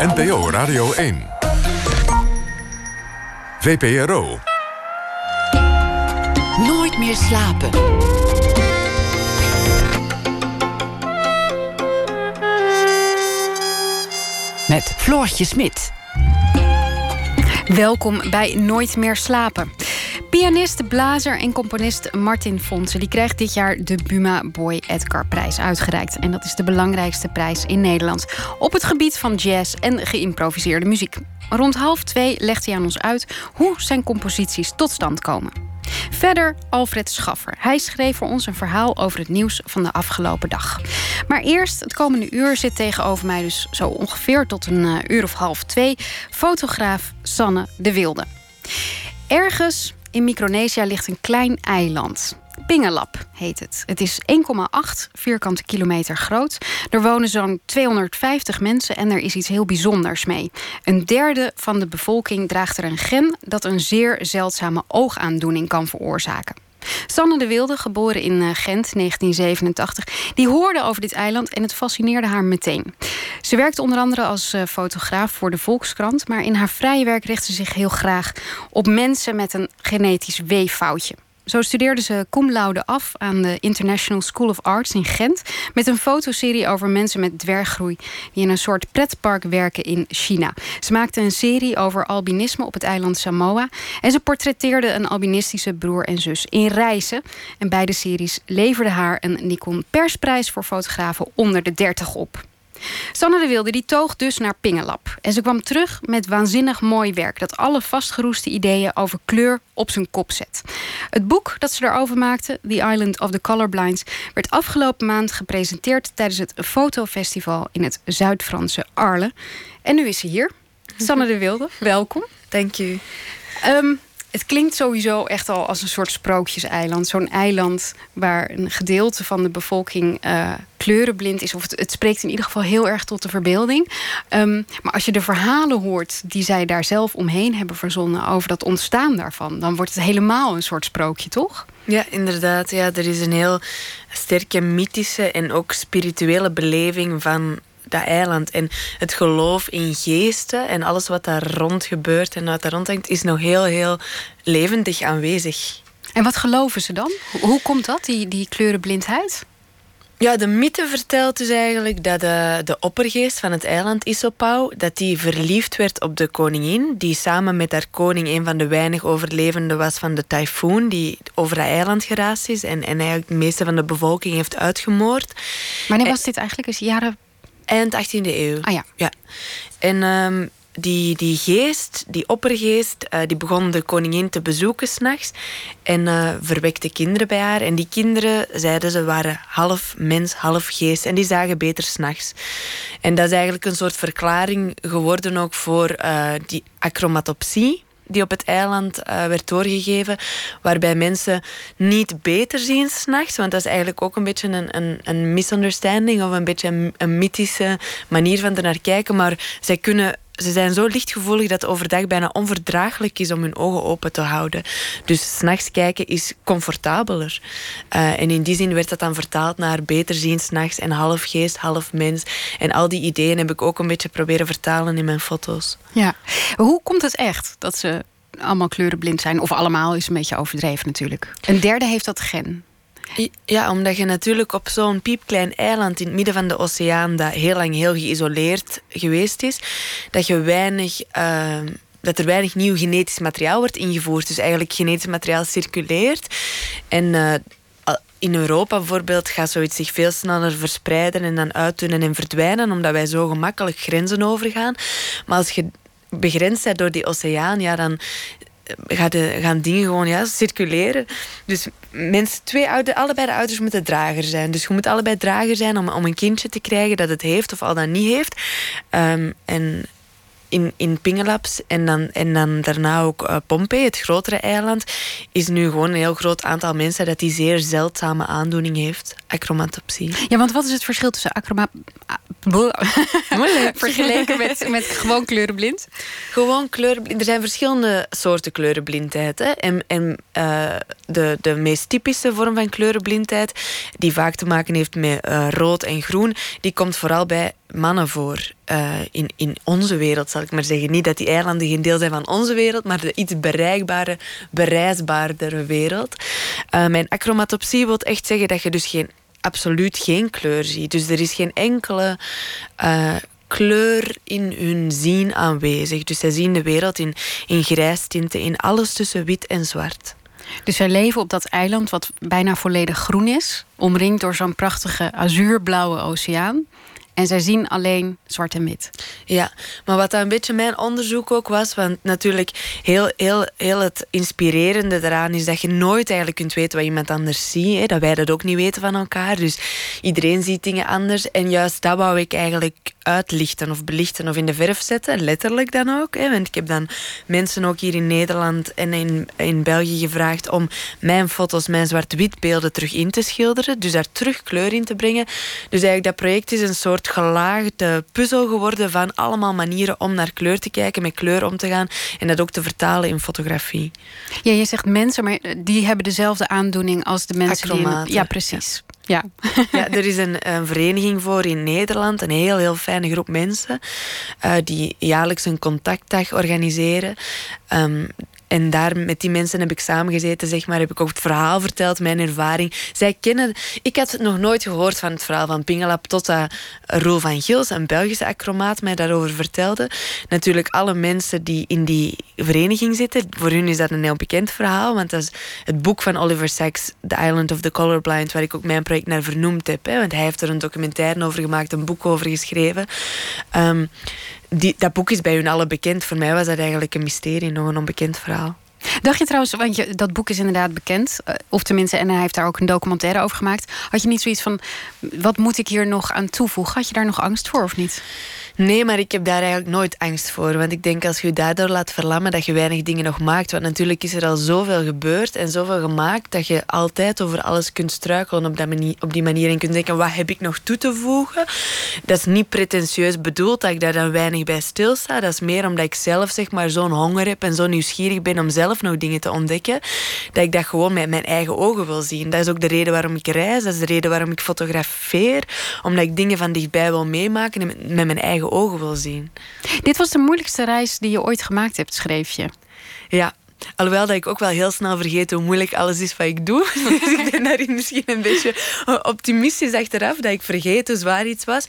NPO Radio 1. VPRO. Nooit meer slapen. Met Floortje Smit. Welkom bij Nooit meer slapen. Pianist, blazer en componist Martin Fonsen die krijgt dit jaar de Buma Boy Edgar prijs uitgereikt. En dat is de belangrijkste prijs in Nederland op het gebied van jazz en geïmproviseerde muziek. Rond half twee legt hij aan ons uit hoe zijn composities tot stand komen. Verder Alfred Schaffer. Hij schreef voor ons een verhaal over het nieuws van de afgelopen dag. Maar eerst, het komende uur zit tegenover mij dus zo ongeveer tot een eh, uur of half twee... fotograaf Sanne de Wilde. Ergens in Micronesië ligt een klein eiland. Pingelap heet het. Het is 1,8 vierkante kilometer groot. Er wonen zo'n 250 mensen en er is iets heel bijzonders mee. Een derde van de bevolking draagt er een gen dat een zeer zeldzame oogaandoening kan veroorzaken. Sanne de Wilde, geboren in eh, Gent 1987, die hoorde over dit eiland en het fascineerde haar meteen. Ze werkt onder andere als eh, fotograaf voor de Volkskrant, maar in haar vrije werk richt ze zich heel graag op mensen met een genetisch weeffoutje. Zo studeerde ze cum laude af aan de International School of Arts in Gent... met een fotoserie over mensen met dwerggroei... die in een soort pretpark werken in China. Ze maakte een serie over albinisme op het eiland Samoa... en ze portretteerde een albinistische broer en zus in reizen. En beide series leverden haar een Nikon Persprijs voor fotografen onder de 30 op. Sanne de Wilde die toog dus naar Pingelap. En ze kwam terug met waanzinnig mooi werk... dat alle vastgeroeste ideeën over kleur op zijn kop zet. Het boek dat ze daarover maakte, The Island of the Colorblinds... werd afgelopen maand gepresenteerd tijdens het fotofestival... in het Zuid-Franse Arles. En nu is ze hier. Sanne de Wilde, welkom. Dank je. Um, het klinkt sowieso echt al als een soort sprookjeseiland. Zo'n eiland waar een gedeelte van de bevolking uh, kleurenblind is. Of het, spreekt in ieder geval heel erg tot de verbeelding. Um, maar als je de verhalen hoort die zij daar zelf omheen hebben verzonnen... over dat ontstaan daarvan, dan wordt het helemaal een soort sprookje, toch? Ja, inderdaad. Ja, er is een heel sterke mythische en ook spirituele beleving van dat eiland. En het geloof in geesten en alles wat daar rond gebeurt en wat daar rondhangt, is nog heel, heel levendig aanwezig. En wat geloven ze dan? Hoe komt dat, die, die kleurenblindheid? Ja, de mythe vertelt dus eigenlijk dat de, de oppergeest van het eiland Isopau... dat die verliefd werd op de koningin... die samen met haar koning een van de weinig overlevenden was van de tyfoon... die over het eiland geraast is en, en eigenlijk de meeste van de bevolking heeft uitgemoord. Wanneer was dit eigenlijk? Is jaren Eind 18e eeuw. Ah ja. ja. En um, die, die geest, die oppergeest, uh, die begon de koningin te bezoeken s'nachts. En uh, verwekte kinderen bij haar. En die kinderen, zeiden ze, waren half mens, half geest. En die zagen beter s'nachts. En dat is eigenlijk een soort verklaring geworden ook voor uh, die acromatopsie die op het eiland uh, werd doorgegeven, waarbij mensen niet beter zien s'nachts, want dat is eigenlijk ook een beetje een, een, een misunderstanding of een beetje een, een mythische manier van er naar kijken, maar zij kunnen ze zijn zo lichtgevoelig dat overdag bijna onverdraaglijk is om hun ogen open te houden. Dus s'nachts kijken is comfortabeler. Uh, en in die zin werd dat dan vertaald naar beter zien s'nachts en half geest, half mens. En al die ideeën heb ik ook een beetje proberen vertalen in mijn foto's. Ja. Hoe komt het echt dat ze allemaal kleurenblind zijn? Of allemaal is een beetje overdreven natuurlijk. Een derde heeft dat gen. Ja, omdat je natuurlijk op zo'n piepklein eiland in het midden van de oceaan, dat heel lang heel geïsoleerd geweest is, dat je weinig. Uh, dat er weinig nieuw genetisch materiaal wordt ingevoerd. Dus eigenlijk genetisch materiaal circuleert. En uh, in Europa bijvoorbeeld gaat zoiets zich veel sneller verspreiden en dan uitdunnen en verdwijnen, omdat wij zo gemakkelijk grenzen overgaan. Maar als je begrensd bent door die oceaan, ja, dan gaan dingen gewoon ja, circuleren. Dus mensen, twee oude, allebei de ouders moeten drager zijn. Dus je moet allebei drager zijn om, om een kindje te krijgen dat het heeft of al dan niet heeft. Um, en in, in Pingelaps en dan, en dan daarna ook uh, Pompei, het grotere eiland, is nu gewoon een heel groot aantal mensen dat die zeer zeldzame aandoening heeft, acromatopsie. Ja, want wat is het verschil tussen acromat... Vergeleken met, met gewoon kleurenblind? Gewoon kleurenblind. Er zijn verschillende soorten kleurenblindheid. Hè. En, en uh, de, de meest typische vorm van kleurenblindheid, die vaak te maken heeft met uh, rood en groen, die komt vooral bij mannen voor uh, in, in onze wereld, zal ik maar zeggen. Niet dat die eilanden geen deel zijn van onze wereld, maar de iets bereikbare, bereisbaardere wereld. Uh, mijn acromatopsie wil echt zeggen dat je dus geen, absoluut geen kleur ziet. Dus er is geen enkele uh, kleur in hun zien aanwezig. Dus zij zien de wereld in, in grijstinten, in alles tussen wit en zwart. Dus zij leven op dat eiland wat bijna volledig groen is, omringd door zo'n prachtige azuurblauwe oceaan. En zij zien alleen zwart en wit. Ja, maar wat een beetje mijn onderzoek ook was, want natuurlijk heel, heel, heel het inspirerende daaraan is dat je nooit eigenlijk kunt weten wat iemand anders ziet. Hè, dat wij dat ook niet weten van elkaar. Dus iedereen ziet dingen anders. En juist dat wou ik eigenlijk uitlichten of belichten of in de verf zetten. Letterlijk dan ook. Hè, want ik heb dan mensen ook hier in Nederland en in, in België gevraagd om mijn foto's, mijn zwart-wit beelden terug in te schilderen. Dus daar terug kleur in te brengen. Dus eigenlijk dat project is een soort gelaagde puzzel geworden van allemaal manieren om naar kleur te kijken, met kleur om te gaan en dat ook te vertalen in fotografie. Ja, je zegt mensen, maar die hebben dezelfde aandoening als de mensen die... In, ja, precies. Ja. ja, er is een, een, vereniging voor in Nederland, een heel, heel fijne groep mensen, uh, die jaarlijks een contactdag organiseren. Um, en daar met die mensen heb ik samengezeten, zeg maar, heb ik ook het verhaal verteld, mijn ervaring. Zij kennen, ik had nog nooit gehoord van het verhaal van Pingelap, totdat Roel van Gils, een Belgische acromaat, mij daarover vertelde. Natuurlijk, alle mensen die in die vereniging zitten, voor hun is dat een heel bekend verhaal, want dat is het boek van Oliver Sacks, The Island of the Colorblind, waar ik ook mijn project naar vernoemd heb. Hè, want hij heeft er een documentaire over gemaakt, een boek over geschreven. Um, die, dat boek is bij hun allen bekend. Voor mij was dat eigenlijk een mysterie, nog een onbekend verhaal. Dacht je trouwens, want je, dat boek is inderdaad bekend, eh, of tenminste, en hij heeft daar ook een documentaire over gemaakt. Had je niet zoiets van: wat moet ik hier nog aan toevoegen? Had je daar nog angst voor of niet? Nee, maar ik heb daar eigenlijk nooit angst voor. Want ik denk als je je daardoor laat verlammen, dat je weinig dingen nog maakt. Want natuurlijk is er al zoveel gebeurd en zoveel gemaakt, dat je altijd over alles kunt struikelen op, dat manier, op die manier. En kunt denken, wat heb ik nog toe te voegen? Dat is niet pretentieus bedoeld dat ik daar dan weinig bij stilsta. Dat is meer omdat ik zelf zeg maar zo'n honger heb en zo nieuwsgierig ben om zelf nog dingen te ontdekken. Dat ik dat gewoon met mijn eigen ogen wil zien. Dat is ook de reden waarom ik reis. Dat is de reden waarom ik fotografeer. Omdat ik dingen van dichtbij wil meemaken en met mijn eigen ogen wil zien. Dit was de moeilijkste reis die je ooit gemaakt hebt, schreef je. Ja, Alhoewel dat ik ook wel heel snel vergeet hoe moeilijk alles is wat ik doe. Dus ik ben daarin misschien een beetje optimistisch achteraf dat ik vergeet hoe zwaar iets was.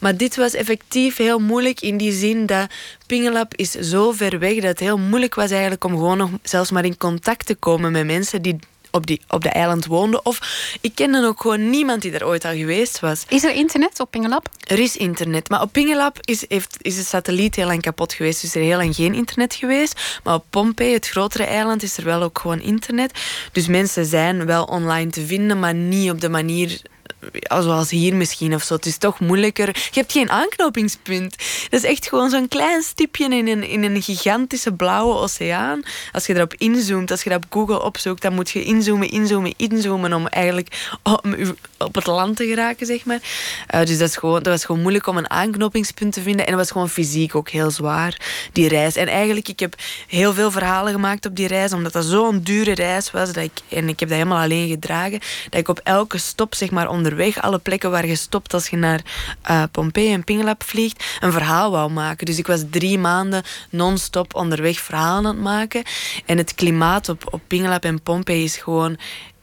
Maar dit was effectief heel moeilijk in die zin dat Pingelap is zo ver weg dat het heel moeilijk was eigenlijk om gewoon nog zelfs maar in contact te komen met mensen die op, die, op de eiland woonde. Of ik kende ook gewoon niemand die er ooit al geweest was. Is er internet op Pingelap? Er is internet. Maar op Pingelap is, heeft, is de satelliet heel lang kapot geweest. Dus er is heel lang geen internet geweest. Maar op Pompei, het grotere eiland, is er wel ook gewoon internet. Dus mensen zijn wel online te vinden, maar niet op de manier zoals hier misschien of zo. Het is toch moeilijker. Je hebt geen aanknopingspunt. Dat is echt gewoon zo'n klein stipje in een, in een gigantische blauwe oceaan. Als je erop inzoomt, als je dat op Google opzoekt, dan moet je inzoomen, inzoomen, inzoomen om eigenlijk op het land te geraken, zeg maar. Uh, dus dat, is gewoon, dat was gewoon moeilijk om een aanknopingspunt te vinden. En dat was gewoon fysiek ook heel zwaar, die reis. En eigenlijk, ik heb heel veel verhalen gemaakt op die reis, omdat dat zo'n dure reis was. Dat ik, en ik heb dat helemaal alleen gedragen. Dat ik op elke stop, zeg maar, onderweg, alle plekken waar je stopt als je naar uh, Pompeii en Pingelap vliegt, een verhaal wou maken. Dus ik was drie maanden non-stop onderweg verhalen aan het maken. En het klimaat op, op Pingelap en Pompeii is gewoon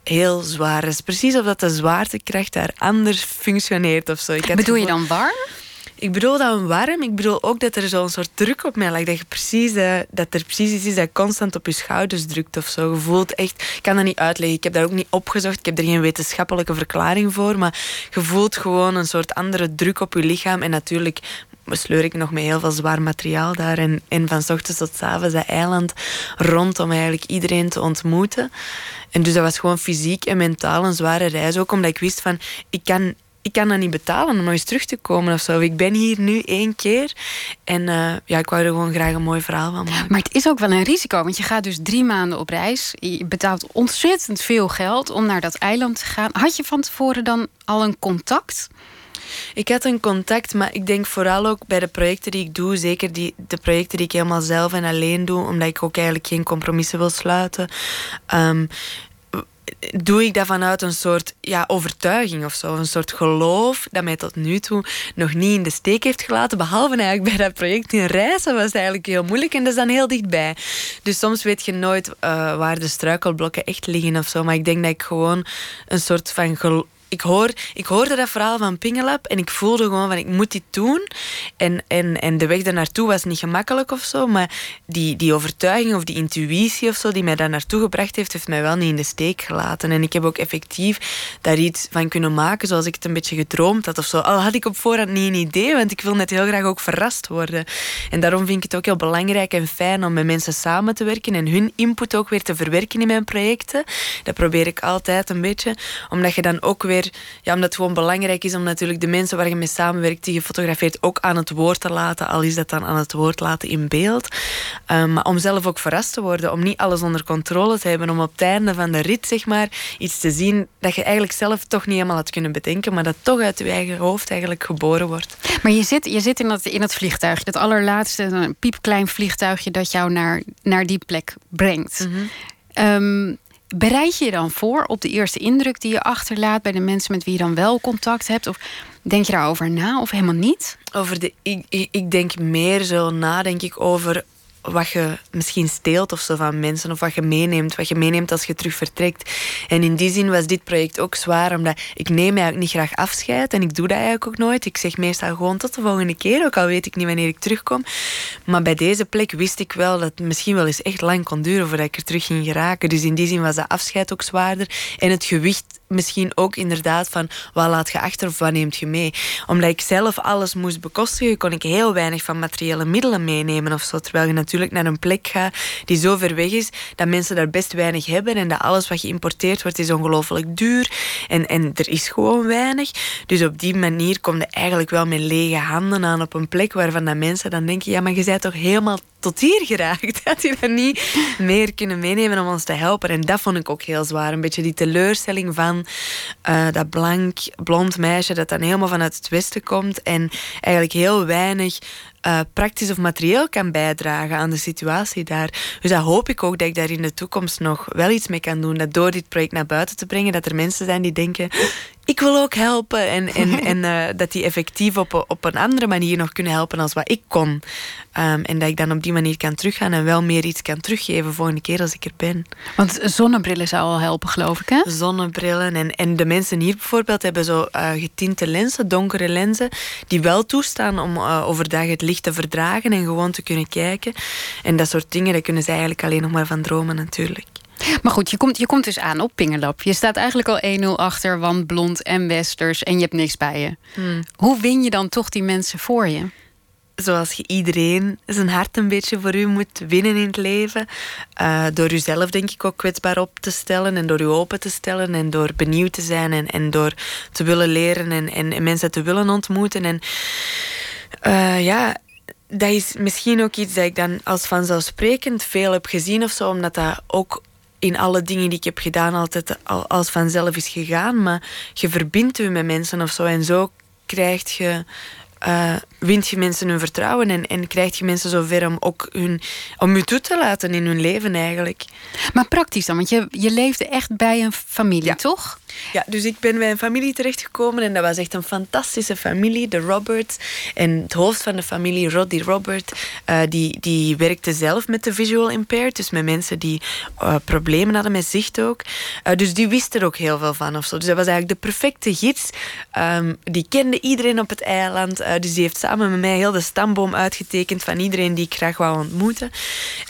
heel zwaar. Het is precies of dat de zwaartekracht daar anders functioneert of zo. Ik Bedoel je dan warm? Ik bedoel dan warm. Ik bedoel ook dat er zo'n soort druk op mij ligt. Dat, je precies, uh, dat er precies iets is dat constant op je schouders drukt of zo. Je voelt echt... Ik kan dat niet uitleggen. Ik heb dat ook niet opgezocht. Ik heb er geen wetenschappelijke verklaring voor. Maar je voelt gewoon een soort andere druk op je lichaam. En natuurlijk sleur ik nog met heel veel zwaar materiaal daar. En, en van ochtends tot s avonds dat eiland rond om eigenlijk iedereen te ontmoeten. En dus dat was gewoon fysiek en mentaal een zware reis. Ook omdat ik wist van, ik kan ik kan dat niet betalen om nog eens terug te komen of zo. Ik ben hier nu één keer en uh, ja, ik wou er gewoon graag een mooi verhaal van maken. Maar het is ook wel een risico, want je gaat dus drie maanden op reis. Je betaalt ontzettend veel geld om naar dat eiland te gaan. Had je van tevoren dan al een contact? Ik had een contact, maar ik denk vooral ook bij de projecten die ik doe, zeker die, de projecten die ik helemaal zelf en alleen doe, omdat ik ook eigenlijk geen compromissen wil sluiten. Um, doe ik dat vanuit een soort ja, overtuiging of zo. Een soort geloof dat mij tot nu toe nog niet in de steek heeft gelaten. Behalve eigenlijk bij dat project in Reizen was het eigenlijk heel moeilijk. En dat is dan heel dichtbij. Dus soms weet je nooit uh, waar de struikelblokken echt liggen of zo. Maar ik denk dat ik gewoon een soort van geloof ik, hoor, ik hoorde dat verhaal van Pingelap en ik voelde gewoon van ik moet dit doen. En, en, en de weg daar naartoe was niet gemakkelijk of zo, maar die, die overtuiging of die intuïtie of zo die mij daar naartoe gebracht heeft, heeft mij wel niet in de steek gelaten. En ik heb ook effectief daar iets van kunnen maken zoals ik het een beetje gedroomd had of zo. Al had ik op voorhand niet een idee, want ik wil net heel graag ook verrast worden. En daarom vind ik het ook heel belangrijk en fijn om met mensen samen te werken en hun input ook weer te verwerken in mijn projecten. Dat probeer ik altijd een beetje, omdat je dan ook weer ja, omdat het gewoon belangrijk is om natuurlijk de mensen waar je mee samenwerkt, die je fotografeert, ook aan het woord te laten. Al is dat dan aan het woord laten in beeld. Um, maar om zelf ook verrast te worden, om niet alles onder controle te hebben, om op het einde van de rit, zeg maar, iets te zien dat je eigenlijk zelf toch niet helemaal had kunnen bedenken, maar dat toch uit je eigen hoofd eigenlijk geboren wordt. Maar je zit, je zit in, dat, in dat vliegtuig, dat allerlaatste, een piepklein vliegtuigje dat jou naar, naar die plek brengt. Mm Bereid je je dan voor op de eerste indruk die je achterlaat bij de mensen met wie je dan wel contact hebt? Of denk je daarover na of helemaal niet? Over de, ik, ik, denk meer zo na, denk ik, over wat je misschien steelt of zo van mensen, of wat je meeneemt, wat je meeneemt als je terug vertrekt. En in die zin was dit project ook zwaar, omdat ik neem eigenlijk niet graag afscheid en ik doe dat eigenlijk ook nooit. Ik zeg meestal gewoon tot de volgende keer, ook al weet ik niet wanneer ik terugkom. Maar bij deze plek wist ik wel dat het misschien wel eens echt lang kon duren voordat ik er terug ging geraken. Dus in die zin was dat afscheid ook zwaarder. En het gewicht misschien ook inderdaad van wat laat je achter of wat neemt je mee. Omdat ik zelf alles moest bekostigen, kon ik heel weinig van materiële middelen meenemen of zo. Terwijl je natuurlijk naar een plek gaat die zo ver weg is dat mensen daar best weinig hebben en dat alles wat geïmporteerd wordt is ongelooflijk duur en, en er is gewoon weinig. Dus op die manier kom je eigenlijk wel met lege handen aan op een plek waarvan dat mensen dan denken, ja maar je bent toch helemaal tot hier geraakt. Dat die dan niet meer kunnen meenemen om ons te helpen. En dat vond ik ook heel zwaar. Een beetje die teleurstelling van uh, dat blank, blond meisje dat dan helemaal vanuit het westen komt en eigenlijk heel weinig uh, praktisch of materieel kan bijdragen aan de situatie daar. Dus dat hoop ik ook dat ik daar in de toekomst nog wel iets mee kan doen. Dat door dit project naar buiten te brengen, dat er mensen zijn die denken: ik wil ook helpen. En, en, en uh, dat die effectief op, op een andere manier nog kunnen helpen als wat ik kon. Um, en dat ik dan op die manier kan teruggaan en wel meer iets kan teruggeven volgende keer als ik er ben. Want zonnebrillen zou al helpen, geloof ik, hè? Zonnebrillen. En, en de mensen hier bijvoorbeeld hebben zo uh, getinte lenzen, donkere lenzen, die wel toestaan om uh, overdag het licht te verdragen en gewoon te kunnen kijken. En dat soort dingen, daar kunnen ze eigenlijk alleen nog maar van dromen natuurlijk. Maar goed, je komt, je komt dus aan op Pingelap. Je staat eigenlijk al 1-0 achter, want blond en westers en je hebt niks bij je. Hmm. Hoe win je dan toch die mensen voor je? zoals je iedereen zijn hart een beetje voor u moet winnen in het leven. Uh, door uzelf denk ik ook kwetsbaar op te stellen en door u open te stellen en door benieuwd te zijn en, en door te willen leren en, en, mensen te willen ontmoeten. En uh, ja, dat is misschien ook iets dat ik dan als vanzelfsprekend veel heb gezien of zo, omdat dat ook in alle dingen die ik heb gedaan altijd als vanzelf is gegaan. Maar je verbindt je met mensen of zo en zo krijg je uh, wint je mensen hun vertrouwen en, en krijg je mensen zover om ook hun, om je toe te laten in hun leven eigenlijk. Maar praktisch dan, want je, je leefde echt bij een familie, toch? Ja, dus ik ben bij een familie terechtgekomen en dat was echt een fantastische familie, de Roberts. En het hoofd van de familie, Roddy Robert, uh, die, die werkte zelf met de visual impaired, dus met mensen die uh, problemen hadden met zicht ook. Uh, dus die wist er ook heel veel van of zo. Dus dat was eigenlijk de perfecte gids. Um, die kende iedereen op het eiland, dus die heeft samen met mij heel de stamboom uitgetekend van iedereen die ik graag wou ontmoeten.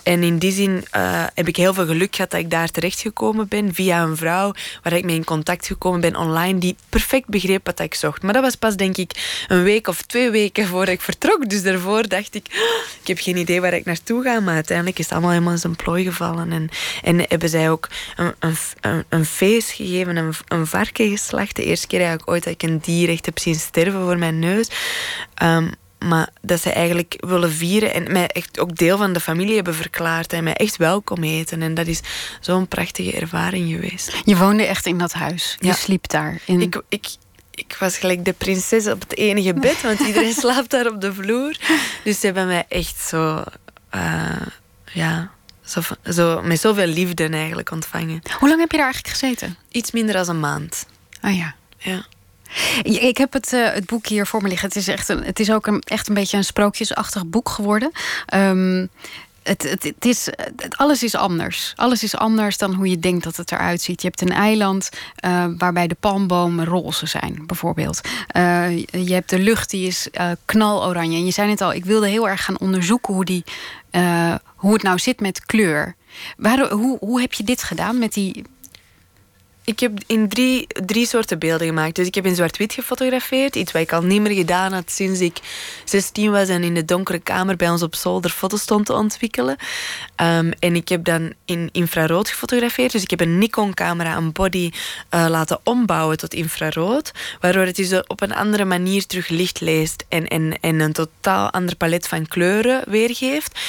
En in die zin heb ik heel veel geluk gehad dat ik daar terechtgekomen ben via een vrouw waar ik mee in contact gekomen ben online die perfect begreep wat ik zocht. Maar dat was pas denk ik een week of twee weken voordat ik vertrok. Dus daarvoor dacht ik, ik heb geen idee waar ik naartoe ga. Maar uiteindelijk is het allemaal helemaal in zijn plooi gevallen. En, en hebben zij ook een, een, een feest gegeven, een, een varken geslacht. De eerste keer eigenlijk ooit dat ik een dier echt heb zien sterven voor mijn neus. Um, maar dat ze eigenlijk willen vieren en mij echt ook deel van de familie hebben verklaard en mij echt welkom heten. En dat is zo'n prachtige ervaring geweest. Je woonde echt in dat huis. Je sliep daar. In... Ik, ik, ik was gelijk de prinses op het enige bed, want iedereen slaapt daar op de vloer. Dus ze hebben mij echt zo, uh, ja, zo, zo, met zoveel liefde eigenlijk ontvangen. Hoe lang heb je daar eigenlijk gezeten? Iets minder dan een maand. Ah ja. Ja. Ik heb het, uh, het boek hier voor me liggen. Het is, echt een, het is ook een, echt een beetje een sprookjesachtig boek geworden. Um, het, het, het, is, het, alles is anders. Alles is anders dan hoe je denkt dat het eruit ziet. Je hebt een eiland uh, waarbij de palmbomen roze zijn, bijvoorbeeld. Uh, je hebt de lucht die is uh, knaloranje. En je zei het al, ik wilde heel erg gaan onderzoeken hoe, die, hoe het nou zit met kleur. Waar, hoe, hoe heb je dit gedaan met die ik heb in drie, drie soorten beelden gemaakt. Dus ik heb in zwart-wit gefotografeerd. Iets wat ik al niet meer gedaan had sinds ik 16 was en in de donkere kamer bij ons op zolder foto's stond te ontwikkelen. Um, en ik heb dan in infrarood gefotografeerd. Dus ik heb een Nikon-camera, een body, uh, laten ombouwen tot infrarood. Waardoor het dus op een andere manier terug licht leest en, en, en een totaal ander palet van kleuren weergeeft.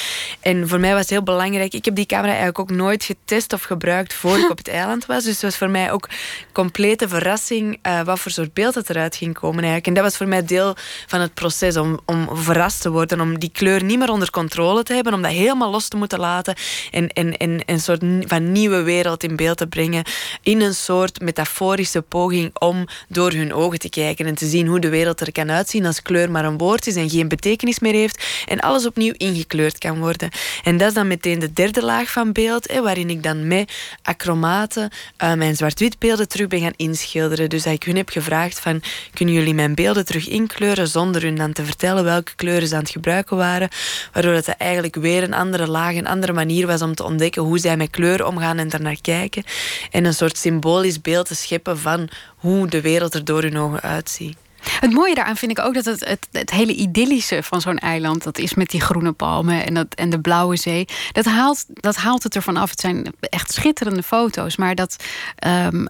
En voor mij was het heel belangrijk. Ik heb die camera eigenlijk ook nooit getest of gebruikt voor ik op het eiland was. Dus het was voor mij ook complete verrassing uh, wat voor soort beeld het eruit ging komen eigenlijk. En dat was voor mij deel van het proces om, om verrast te worden, om die kleur niet meer onder controle te hebben, om dat helemaal los te moeten laten en, en, en een soort van nieuwe wereld in beeld te brengen in een soort metaforische poging om door hun ogen te kijken en te zien hoe de wereld er kan uitzien als kleur maar een woord is en geen betekenis meer heeft en alles opnieuw ingekleurd kan worden. En dat is dan meteen de derde laag van beeld, waarin ik dan met acromaten uh, mijn zwart zwart-wit terug ben gaan inschilderen. Dus dat ik hun heb gevraagd van, kunnen jullie mijn beelden terug inkleuren zonder hun dan te vertellen welke kleuren ze aan het gebruiken waren. Waardoor het eigenlijk weer een andere laag, een andere manier was om te ontdekken hoe zij met kleur omgaan en daarnaar kijken. En een soort symbolisch beeld te scheppen van hoe de wereld er door hun ogen uitziet. Het mooie daaraan vind ik ook dat het, het, het hele idyllische van zo'n eiland, dat is met die groene palmen en, dat, en de blauwe zee, dat haalt, dat haalt het ervan af. Het zijn echt schitterende foto's, maar dat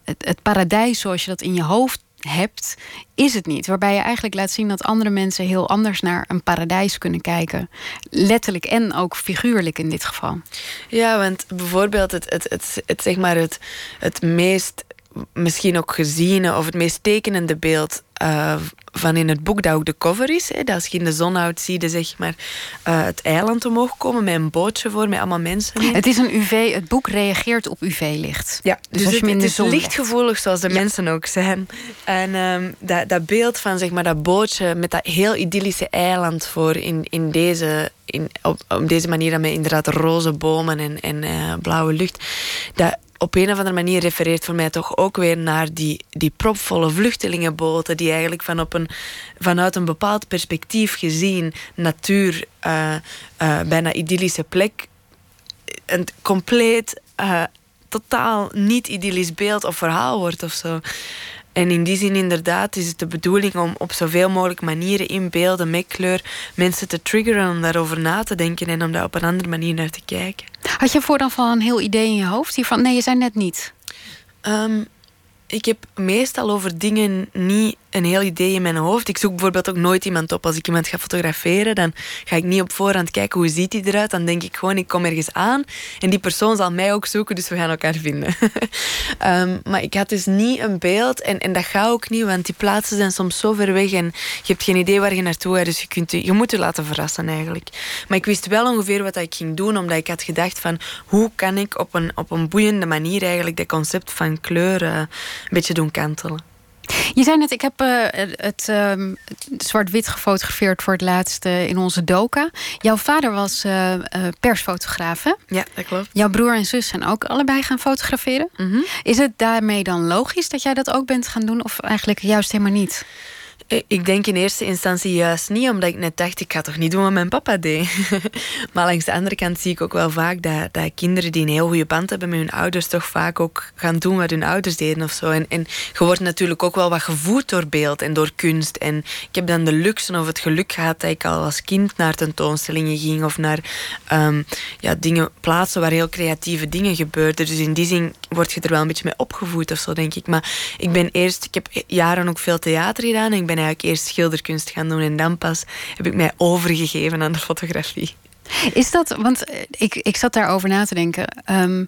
het, het paradijs zoals je dat in je hoofd hebt, is het niet. Waarbij je eigenlijk laat zien dat andere mensen heel anders naar een paradijs kunnen kijken. Letterlijk en ook figuurlijk in dit geval. Ja, want bijvoorbeeld het, het, het, het, zeg maar het, het meest misschien ook geziene of het meest tekenende beeld uh, van in het boek dat ook de cover is. Hè, dat als je in de zon houdt, zie je zeg maar, uh, het eiland omhoog komen met een bootje voor, met allemaal mensen. In. Het is een UV, het boek reageert op UV-licht. Ja, dus, dus als je het, is lichtgevoelig zoals de mensen ook zijn. En um, dat, dat beeld van zeg maar, dat bootje met dat heel idyllische eiland voor in, in deze, in, op, op deze manier dan met inderdaad roze bomen en, en uh, blauwe lucht. Dat, op een of andere manier refereert voor mij toch ook weer naar die, die propvolle vluchtelingenboten, die eigenlijk van op een, vanuit een bepaald perspectief gezien, natuur, uh, uh, bijna idyllische plek, een compleet, uh, totaal niet idyllisch beeld of verhaal wordt of zo. En in die zin inderdaad is het de bedoeling om op zoveel mogelijk manieren in beelden met kleur mensen te triggeren om daarover na te denken en om daar op een andere manier naar te kijken. Had je vooraf van een heel idee in je hoofd hiervan? Nee, je zei net niet. Um, ik heb meestal over dingen niet een heel idee in mijn hoofd. Ik zoek bijvoorbeeld ook nooit iemand op. Als ik iemand ga fotograferen, dan ga ik niet op voorhand kijken hoe ziet hij eruit. Dan denk ik gewoon, ik kom ergens aan en die persoon zal mij ook zoeken, dus we gaan elkaar vinden. um, maar ik had dus niet een beeld en, en dat gaat ook niet, want die plaatsen zijn soms zo ver weg en je hebt geen idee waar je naartoe gaat, dus je, kunt, je moet je laten verrassen eigenlijk. Maar ik wist wel ongeveer wat ik ging doen, omdat ik had gedacht van hoe kan ik op een, op een boeiende manier eigenlijk dat concept van kleuren een beetje doen kantelen. Je zei net, ik heb uh, het uh, zwart-wit gefotografeerd voor het laatste in onze doka. Jouw vader was uh, persfotograaf, hè? Ja, dat klopt. Jouw broer en zus zijn ook allebei gaan fotograferen. Mm -hmm. Is het daarmee dan logisch dat jij dat ook bent gaan doen? Of eigenlijk juist helemaal niet? Ik denk in eerste instantie juist niet, omdat ik net dacht, ik ga toch niet doen wat mijn papa deed. maar langs de andere kant zie ik ook wel vaak dat, dat kinderen die een heel goede band hebben met hun ouders, toch vaak ook gaan doen wat hun ouders deden of zo. En, en je wordt natuurlijk ook wel wat gevoed door beeld en door kunst. En ik heb dan de luxe of het geluk gehad dat ik al als kind naar tentoonstellingen ging of naar um, ja, dingen, plaatsen waar heel creatieve dingen gebeurden. Dus in die zin word je er wel een beetje mee opgevoed of zo, denk ik. Maar ik ben eerst, ik heb jaren ook veel theater gedaan en ik ben eigenlijk eerst schilderkunst gaan doen en dan pas heb ik mij overgegeven aan de fotografie. Is dat, want eh, ik, ik zat daarover na te denken. Ehm,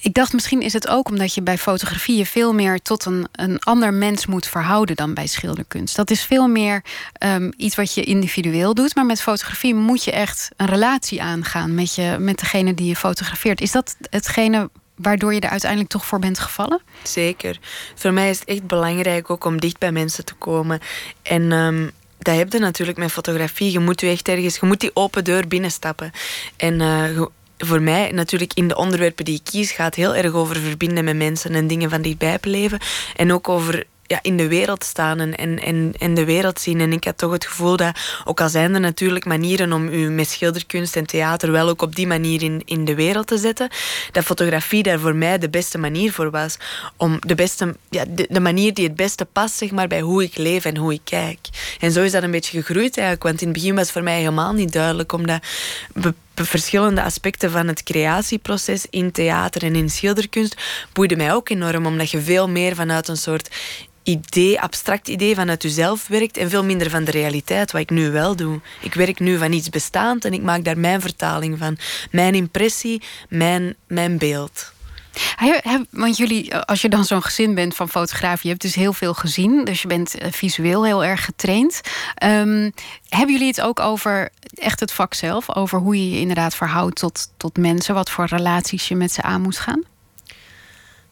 ik dacht misschien is het ook omdat je bij fotografie je veel meer tot een, een ander mens moet verhouden dan bij schilderkunst. Dat is veel meer ehm, iets wat je individueel doet. Maar met fotografie moet je echt een relatie aangaan met, je, met degene die je fotografeert. Is dat hetgene waardoor je er uiteindelijk toch voor bent gevallen? Zeker. Voor mij is het echt belangrijk ook om dicht bij mensen te komen. En ehm, dat heb je natuurlijk met fotografie. Je moet je echt ergens, je moet die open deur binnenstappen. En uh, voor mij natuurlijk in de onderwerpen die ik kies gaat heel erg over verbinden met mensen en dingen van dichtbij beleven. En ook over ja, in de wereld staan en, en, en de wereld zien. En ik had toch het gevoel dat, ook al zijn er natuurlijk manieren om u met schilderkunst en theater wel ook op die manier in, in de wereld te zetten, dat fotografie daar voor mij de beste manier voor was. Om de, beste, ja, de, manier die het beste past zeg maar, bij hoe ik leef en hoe ik kijk. En zo is dat een beetje gegroeid eigenlijk. Want in het begin was het voor mij helemaal niet duidelijk, omdat verschillende aspecten van het creatieproces in theater en in schilderkunst boeide mij ook enorm, omdat je veel meer vanuit een soort idee, abstract idee vanuit jezelf werkt en veel minder van de realiteit, wat ik nu wel doe. Ik werk nu van iets bestaand en ik maak daar mijn vertaling van. Mijn impressie, mijn, mijn beeld. Want jullie, als je dan zo'n gezin bent van fotografen, je hebt dus heel veel gezien, dus je bent eh, visueel heel erg getraind. Um, hebben jullie het ook over echt het vak zelf, over hoe je je inderdaad verhoudt tot, tot mensen, wat voor relaties je met ze aan moet gaan?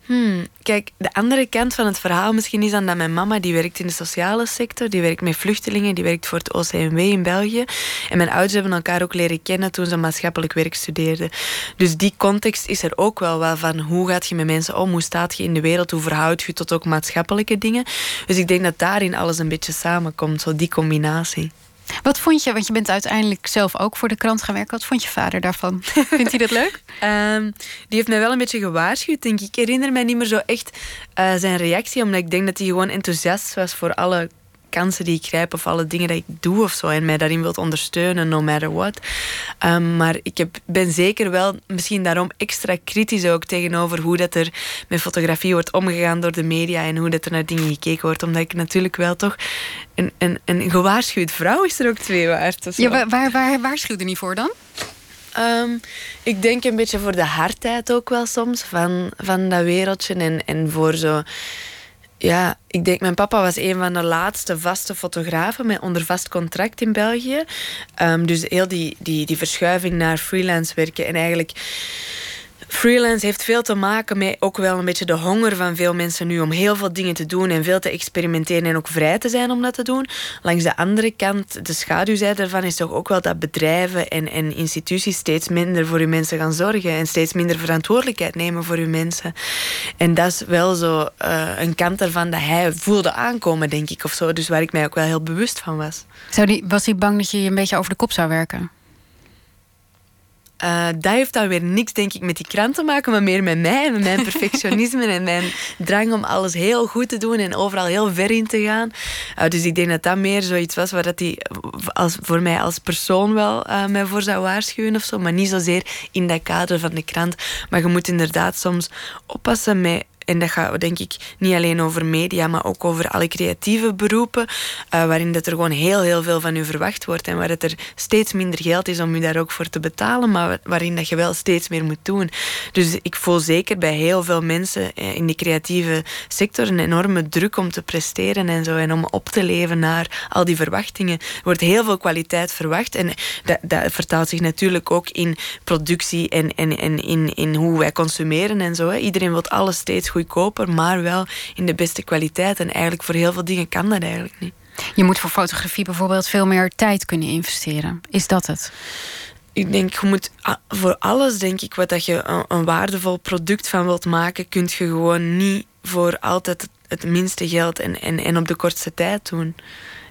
Hmm, kijk, de andere kant van het verhaal misschien is dan dat mijn mama, die werkt in de sociale sector, die werkt met vluchtelingen, die werkt voor het OCMW in België. En mijn ouders hebben elkaar ook leren kennen toen ze maatschappelijk werk studeerden. Dus die context is er ook wel wel van hoe gaat je met mensen om, hoe staat je in de wereld, hoe verhoud je tot ook maatschappelijke dingen. Dus ik denk dat daarin alles een beetje samenkomt, zo die combinatie. Wat vond je, want je bent uiteindelijk zelf ook voor de krant gaan werken. Wat vond je vader daarvan? Vindt hij dat leuk? Um, die heeft mij wel een beetje gewaarschuwd, denk ik. Ik herinner mij niet meer zo echt uh, zijn reactie, omdat ik denk dat hij gewoon enthousiast was voor alle kansen die ik grijp of alle dingen die ik doe of zo. En mij daarin wilt ondersteunen, no matter what. Um, maar ik heb, ben zeker wel misschien daarom extra kritisch ook tegenover hoe dat er met fotografie wordt omgegaan door de media en hoe dat er naar dingen gekeken wordt. Omdat ik natuurlijk wel toch een, een, een gewaarschuwd vrouw is er ook twee waard. Ja, waar, waar, waar waarschuwde niet voor dan? Um, ik denk een beetje voor de hardheid ook wel soms van, van dat wereldje. En, en voor zo ja, ik denk, mijn papa was een van de laatste vaste fotografen met onder vast contract in België. Um, dus heel die, die, die verschuiving naar freelance werken en eigenlijk Freelance heeft veel te maken met ook wel een beetje de honger van veel mensen nu om heel veel dingen te doen en veel te experimenteren en ook vrij te zijn om dat te doen. Langs de andere kant, de schaduwzijde daarvan is toch ook wel dat bedrijven en, en instituties steeds minder voor hun mensen gaan zorgen en steeds minder verantwoordelijkheid nemen voor hun mensen. En dat is wel zo uh, een kant ervan dat hij voelde aankomen, denk ik, of zo. Dus waar ik mij ook wel heel bewust van was. Zou was hij bang dat je je een beetje over de kop zou werken? Uh, dat heeft dan weer niks, denk ik, met die krant te maken, maar meer met mij, met mijn perfectionisme en mijn drang om alles heel goed te doen en overal heel ver in te gaan. Uh, dus ik denk dat dat meer zoiets was waar dat hij als, voor mij als persoon wel uh, mij voor zou waarschuwen of zo, maar niet zozeer in dat kader van de krant. Maar je moet inderdaad soms oppassen met en dat gaat denk ik niet alleen over media, maar ook over alle creatieve beroepen. Uh, waarin dat er gewoon heel, heel veel van u verwacht wordt. En waar het er steeds minder geld is om u daar ook voor te betalen. Maar waarin dat je wel steeds meer moet doen. Dus ik voel zeker bij heel veel mensen eh, in de creatieve sector een enorme druk om te presteren en zo. En om op te leven naar al die verwachtingen. Er wordt heel veel kwaliteit verwacht. En dat, dat vertaalt zich natuurlijk ook in productie en, en, en in, in hoe wij consumeren en zo. Iedereen wil alles steeds goed goedkoper, maar wel in de beste kwaliteit. En eigenlijk voor heel veel dingen kan dat eigenlijk niet. Je moet voor fotografie bijvoorbeeld veel meer tijd kunnen investeren. Is dat het? Ik denk, je moet voor alles, denk ik, wat dat je een, een waardevol product van wilt maken, kun je gewoon niet voor altijd het minste geld en, en, en op de kortste tijd doen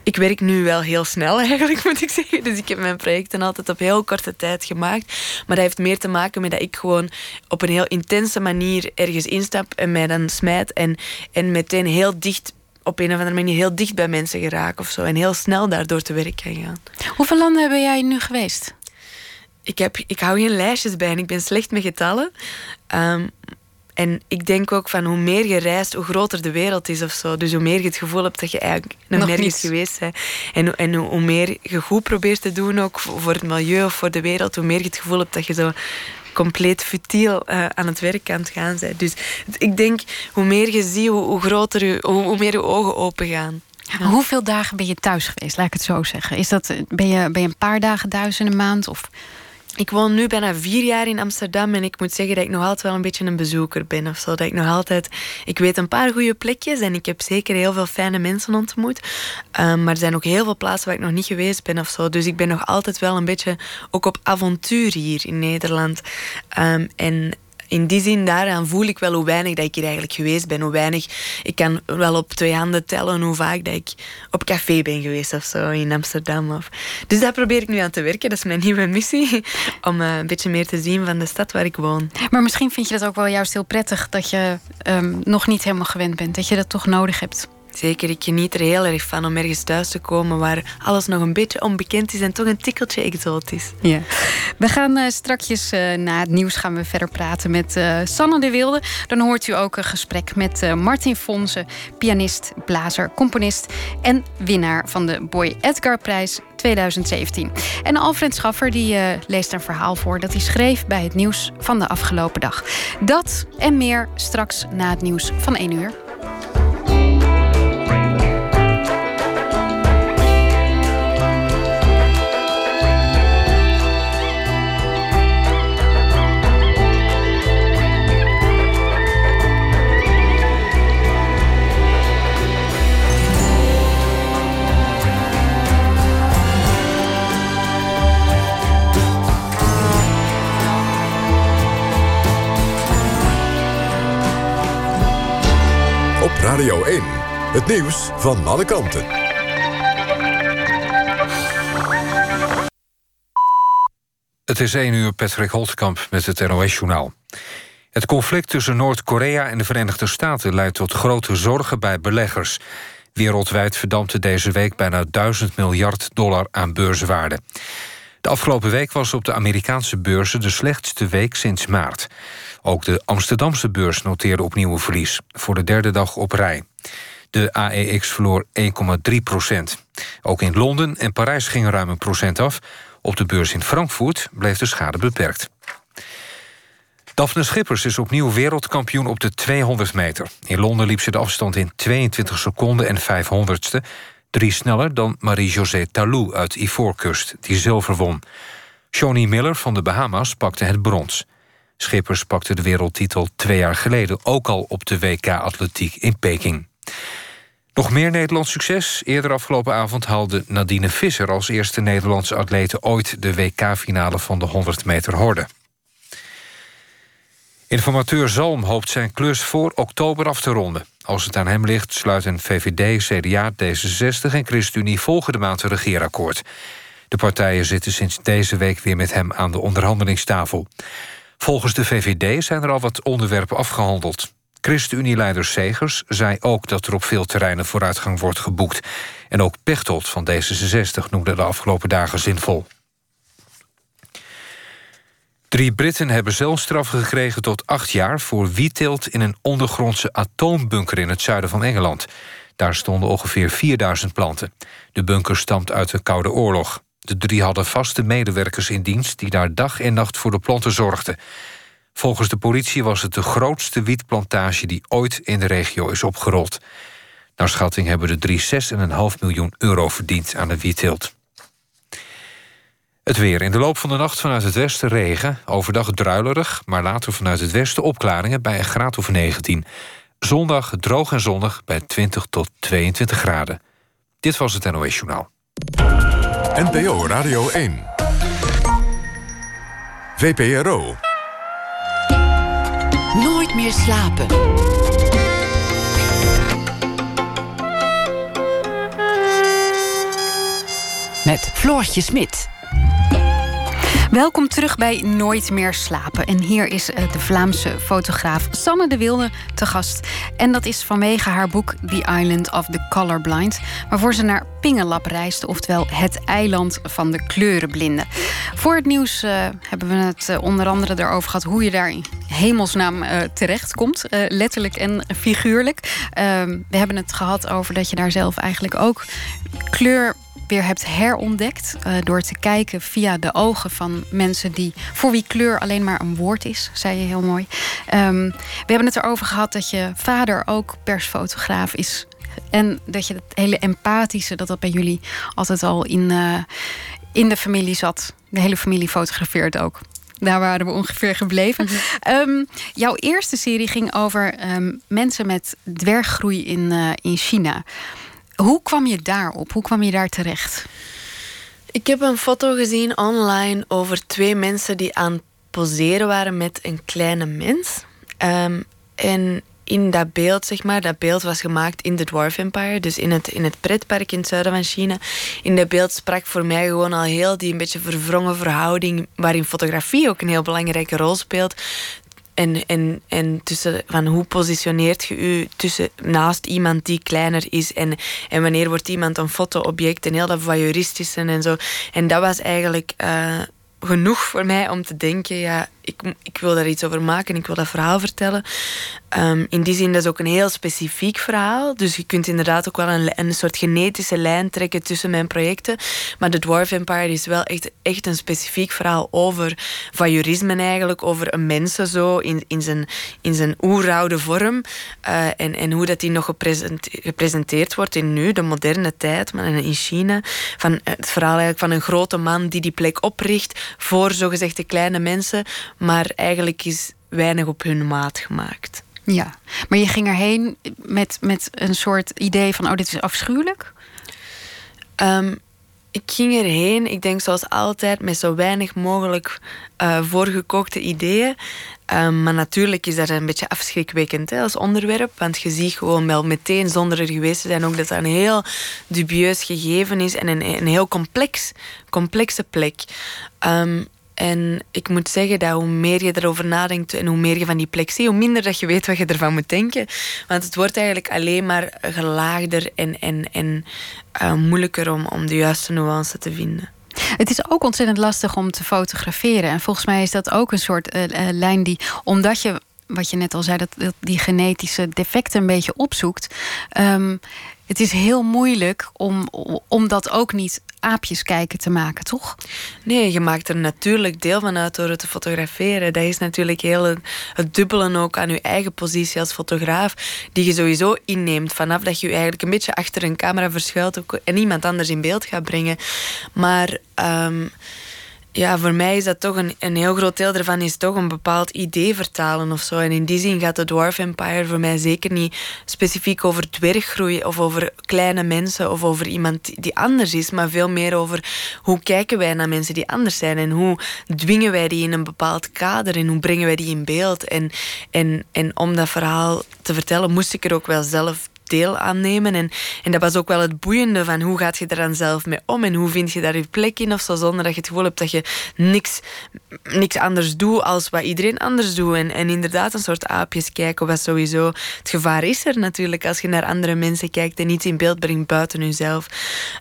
ik werk nu wel heel snel eigenlijk, moet ik zeggen. Dus ik heb mijn projecten altijd op heel korte tijd gemaakt. Maar dat heeft meer te maken met dat ik gewoon op een heel intense manier ergens instap en mij dan smijt. En, en meteen heel dicht op een of andere manier heel dicht bij mensen geraak of zo. En heel snel daardoor te werk kan gaan. Hoeveel landen ben jij nu geweest? Ik, heb, ik hou geen lijstjes bij en ik ben slecht met getallen. Um, En ik denk ook van hoe meer je reist, hoe groter de wereld is of zo. Dus hoe meer je het gevoel hebt dat je eigenlijk nog, Nog nergens geweest bent. En, en hoe, meer je goed probeert te doen, ook voor het milieu of voor de wereld, hoe meer je het gevoel hebt dat je zo compleet futiel eh, aan het werk aan het gaan bent. Dus ik denk, hoe meer je ziet, hoe, hoe groter je, hoe, hoe meer je ogen open gaan. Hoeveel dagen ben je thuis geweest, laat ik het zo zeggen? Is dat, ben, je, ben je een paar dagen thuis in een maand? Of... Ik woon nu bijna vier jaar in Amsterdam en ik moet zeggen dat ik nog altijd wel een beetje een bezoeker ben of zo. Dat ik nog altijd, ik weet een paar goede plekjes en ik heb zeker heel veel fijne mensen ontmoet. Um, maar er zijn ook heel veel plaatsen waar ik nog niet geweest ben of zo. Dus ik ben nog altijd wel een beetje ook op avontuur hier in Nederland. Um, en in die zin, daaraan voel ik wel hoe weinig dat ik hier eigenlijk geweest ben. Hoe weinig, ik kan wel op twee handen tellen hoe vaak dat ik op café ben geweest of zo in Amsterdam. Of. Dus daar probeer ik nu aan te werken. Dat is mijn nieuwe missie. Om uh, een beetje meer te zien van de stad waar ik woon. Maar misschien vind je dat ook wel juist heel prettig dat je um, nog niet helemaal gewend bent. Dat je dat toch nodig hebt. Zeker, ik geniet er heel erg van om ergens thuis te komen waar alles nog een beetje onbekend is en toch een tikkeltje exotisch. Ja. We gaan uh, strakjes uh, na het nieuws gaan we verder praten met uh, Sanne de Wilde. Dan hoort u ook een gesprek met Martin Fonse, pianist, blazer, componist en winnaar van de Boy Edgar Prijs 2017. En Alfred Schaffer die leest een verhaal voor dat hij schreef bij het nieuws van de afgelopen dag. Dat en meer straks na het nieuws van 1 uur. Radio 1. Het nieuws van alle kanten. Het is 1 uur Patrick Holtkamp met het NOS-journaal. Het conflict tussen Noord-Korea en de Verenigde Staten... leidt tot grote zorgen bij beleggers. Wereldwijd verdampte deze week bijna 1000 miljard dollar aan beurswaarde. De afgelopen week was op de Amerikaanse beurzen de slechtste week sinds maart. Ook de Amsterdamse beurs noteerde opnieuw een verlies, voor de derde dag op rij. De AEX verloor 1,3 procent. Ook in Londen en Parijs ging ruim een procent af. Op de beurs in Frankfurt bleef de schade beperkt. Daphne Schippers is opnieuw wereldkampioen op de 200 meter. In Londen liep ze de afstand in 22 seconden en 500ste. Drie sneller dan Marie-José Talou uit Ivoorkust, die zilver won. Shawnee Miller van de Bahama's pakte het brons. Schippers pakte de wereldtitel twee jaar geleden... ook al op de WK-atletiek in Peking. Nog meer Nederlands succes. Eerder afgelopen avond haalde Nadine Visser... als eerste Nederlandse atlete ooit de WK-finale van de 100 meter horde. Informateur Zalm hoopt zijn klus voor oktober af te ronden. Als het aan hem ligt, sluiten VVD, CDA, D66 en ChristenUnie volgende maand een regeerakkoord. De partijen zitten sinds deze week weer met hem aan de onderhandelingstafel. Volgens de VVD zijn er al wat onderwerpen afgehandeld. ChristenUnie-leider Segers zei ook dat er op veel terreinen vooruitgang wordt geboekt. En ook Pechtold van D66 noemde de afgelopen dagen zinvol. Drie Britten hebben zelfstraffen gekregen tot acht jaar... voor wietteelt in een ondergrondse atoombunker in het zuiden van Engeland. Daar stonden ongeveer 4000 planten. De bunker stamt uit de Koude Oorlog. De drie hadden vaste medewerkers in dienst... die daar dag en nacht voor de planten zorgden. Volgens de politie was het de grootste wietplantage... die ooit in de regio is opgerold. Naar schatting hebben de drie 6,5 miljoen euro verdiend aan de wietteelt. Het weer. In de loop van de nacht vanuit het westen regen. Overdag druilerig, maar later vanuit het westen opklaringen... bij een graad of 19. Zondag droog en zonnig bij 20 tot 22 graden. Dit was het NOS Journaal. NPO Radio 1. VPRO. Nooit meer slapen. Met Floortje Smit. Welkom terug bij Nooit meer slapen. En hier is de Vlaamse fotograaf Sanne de Wilde te gast. En dat is vanwege haar boek The Island of the Colorblind... waarvoor ze naar Pingelap reisde, oftewel het eiland van de kleurenblinden. Voor het nieuws uh, hebben we het uh, onder andere erover gehad... hoe je daarheen hemelsnaam uh, terechtkomt. Letterlijk en figuurlijk. Ehm, we hebben het gehad over dat je daar zelf eigenlijk ook kleur weer hebt herontdekt. Uh, door te kijken via de ogen van mensen die. voor wie kleur alleen maar een woord is, zei je heel mooi. Um, we hebben het erover gehad dat je vader ook persfotograaf is. En dat je het hele empathische, dat dat bij jullie altijd al in, uh, in de familie zat. De hele familie fotografeert ook. Daar waren we ongeveer gebleven. Mm -hmm. um, jouw eerste serie ging over um, mensen met dwerggroei in, uh, in China. Hoe kwam je daarop? Hoe kwam je daar terecht? Ik heb een foto gezien online over twee mensen die aan het poseren waren met een kleine mens. Um, en in dat beeld, zeg maar, dat beeld was gemaakt in de Dwarf Empire, dus in het, in het pretpark in het zuiden van China. In dat beeld sprak voor mij gewoon al heel die een beetje verwrongen verhouding, waarin fotografie ook een heel belangrijke rol speelt. En, en, en tussen van hoe positioneert je u tussen naast iemand die kleiner is en, en wanneer wordt iemand een fotoobject en heel dat voyeuristische en zo. En dat was eigenlijk uh, genoeg voor mij om te denken, ja, ik, ik wil daar iets over maken, ik wil dat verhaal vertellen. Um, in die zin, dat is ook een heel specifiek verhaal. Dus je kunt inderdaad ook wel een, een soort genetische lijn trekken tussen mijn projecten. Maar The Dwarf Empire is wel echt, echt een specifiek verhaal over voyeurisme eigenlijk, over een mensen zo in, in zijn, in zijn oeroude vorm. Uh, en, en hoe dat die nog gepresenteerd wordt in nu, de moderne tijd, maar in China. Van het verhaal eigenlijk van een grote man die die plek opricht voor zogezegde kleine mensen maar eigenlijk is weinig op hun maat gemaakt. Ja, maar je ging erheen met, met een soort idee van: oh, dit is afschuwelijk? Um, ik ging erheen, ik denk zoals altijd, met zo weinig mogelijk uh, voorgekookte ideeën. Um, maar natuurlijk is dat een beetje afschrikwekkend hè, als onderwerp. Want je ziet gewoon wel meteen, zonder er geweest te zijn, ook dat dat een heel dubieus gegeven is en een, een heel complex, complexe plek. Um, en ik moet zeggen dat hoe meer je erover nadenkt en hoe meer je van die plek ziet, hoe minder dat je weet wat je ervan moet denken. Want het wordt eigenlijk alleen maar gelaagder en, en, en uh, moeilijker om, om de juiste nuance te vinden. Het is ook ontzettend lastig om te fotograferen. En volgens mij is dat ook een soort uh, uh, lijn die, omdat je, wat je net al zei, dat, die genetische defecten een beetje opzoekt. Um, het is heel moeilijk om, om dat ook niet aapjes kijken te maken, toch? Nee, je maakt er natuurlijk deel van uit door het te fotograferen. Dat is natuurlijk heel het, het dubbelen ook aan je eigen positie als fotograaf, die je sowieso inneemt vanaf dat je je eigenlijk een beetje achter een camera verschuilt en iemand anders in beeld gaat brengen. Maar. Um, ja, voor mij is dat toch een, een heel groot deel ervan is toch een bepaald idee vertalen of zo. En in die zin gaat de Dwarf Empire voor mij zeker niet specifiek over dwerggroei of over kleine mensen of over iemand die anders is, maar veel meer over hoe kijken wij naar mensen die anders zijn en hoe dwingen wij die in een bepaald kader en hoe brengen wij die in beeld. En, en, en om dat verhaal te vertellen moest ik er ook wel zelf deel aannemen. En, en dat was ook wel het boeiende van hoe gaat je er dan zelf mee om en hoe vind je daar je plek in of zo, zonder dat je het gevoel hebt dat je niks, niks anders doet als wat iedereen anders doet. En, en inderdaad een soort aapjes kijken was sowieso... Het gevaar is er natuurlijk als je naar andere mensen kijkt en iets in beeld brengt buiten jezelf.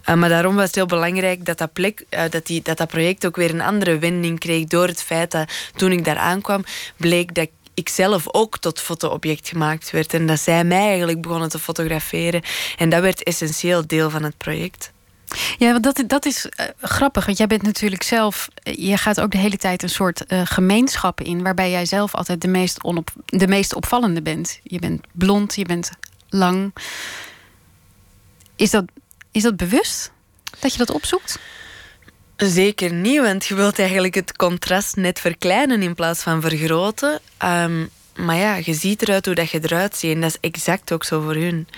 Uh, maar daarom was het heel belangrijk dat dat, plek, uh, dat, die, dat dat project ook weer een andere wending kreeg door het feit dat toen ik daar aankwam, bleek dat ik zelf ook tot fotoobject gemaakt werd. En dat zij mij eigenlijk begonnen te fotograferen. En dat werd essentieel deel van het project. Ja, want dat, dat is uh, grappig. Want jij bent natuurlijk zelf. Je gaat ook de hele tijd een soort uh, gemeenschap in. waarbij jij zelf altijd de meest, onop, de meest opvallende bent. Je bent blond, je bent lang. Is dat, is dat bewust dat je dat opzoekt? Zeker niet, want je wilt eigenlijk het contrast net verkleinen in plaats van vergroten. Um, maar ja, je ziet eruit hoe dat je eruit ziet. En dat is exact ook zo voor hun.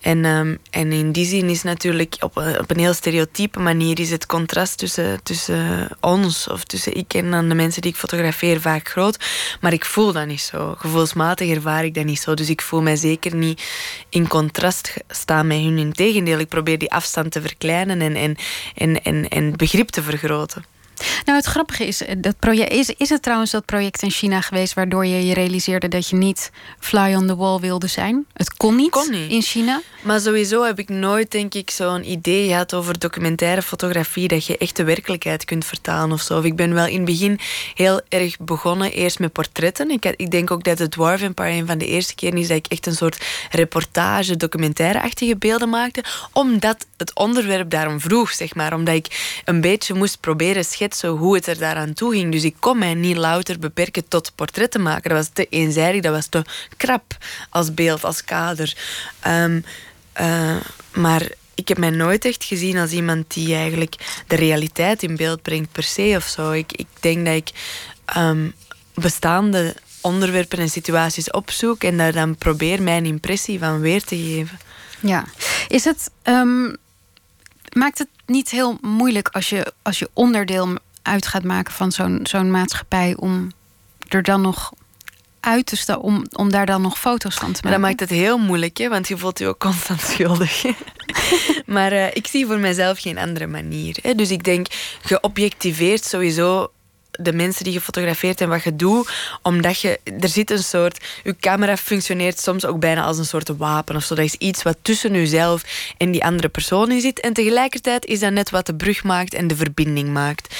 En, um, en in die zin is natuurlijk op, op een heel stereotype manier is het contrast tussen, tussen ons of tussen ik en dan de mensen die ik fotografeer vaak groot. Maar ik voel dat niet zo. Gevoelsmatig ervaar ik dat niet zo. Dus ik voel mij zeker niet in contrast staan met hun. Integendeel, ik probeer die afstand te verkleinen en, en, en, en, en begrip te vergroten. Nou, het grappige is, eh, dat project, is, is het trouwens dat project in China geweest waardoor je je realiseerde dat je niet fly on the wall wilde zijn? Het kon niet, kon niet. in China. Maar sowieso heb ik nooit, denk ik, zo'n idee gehad over documentaire fotografie dat je echt de werkelijkheid kunt vertalen of zo. Of ik ben wel in het begin heel erg begonnen eerst met portretten. Ik, ik denk ook dat het Dwarf Empire een van de eerste keren is dat ik echt een soort reportage, documentaire-achtige beelden maakte, omdat het onderwerp daarom vroeg, zeg maar. Omdat ik een beetje moest proberen schetsen hoe het er daaraan toe ging. Dus ik kon mij niet louter beperken tot portretten maken. Dat was te eenzijdig, dat was te krap als beeld, als kader. Um, uh, maar ik heb mij nooit echt gezien als iemand die eigenlijk de realiteit in beeld brengt per se of zo. Ik, ik denk dat ik um, bestaande onderwerpen en situaties opzoek en daar dan probeer mijn impressie van weer te geven. Ja, is het. Um, maakt het niet heel moeilijk als je, als je onderdeel uit gaat maken van zo'n zo'n maatschappij om er dan nog uit te staan om, om daar dan nog foto's van te maken. dat maakt het heel moeilijk, hè, want je voelt je ook constant schuldig. maar uh, ik zie voor mezelf geen andere manier. Hè. Dus ik denk, geobjectiveerd sowieso de mensen die je fotografeert en wat je doet. Omdat je, er zit een soort, je camera functioneert soms ook bijna als een soort wapen of zo. Dat is iets wat tussen jezelf en die andere persoon in zit. En tegelijkertijd is dat net wat de brug maakt en de verbinding maakt.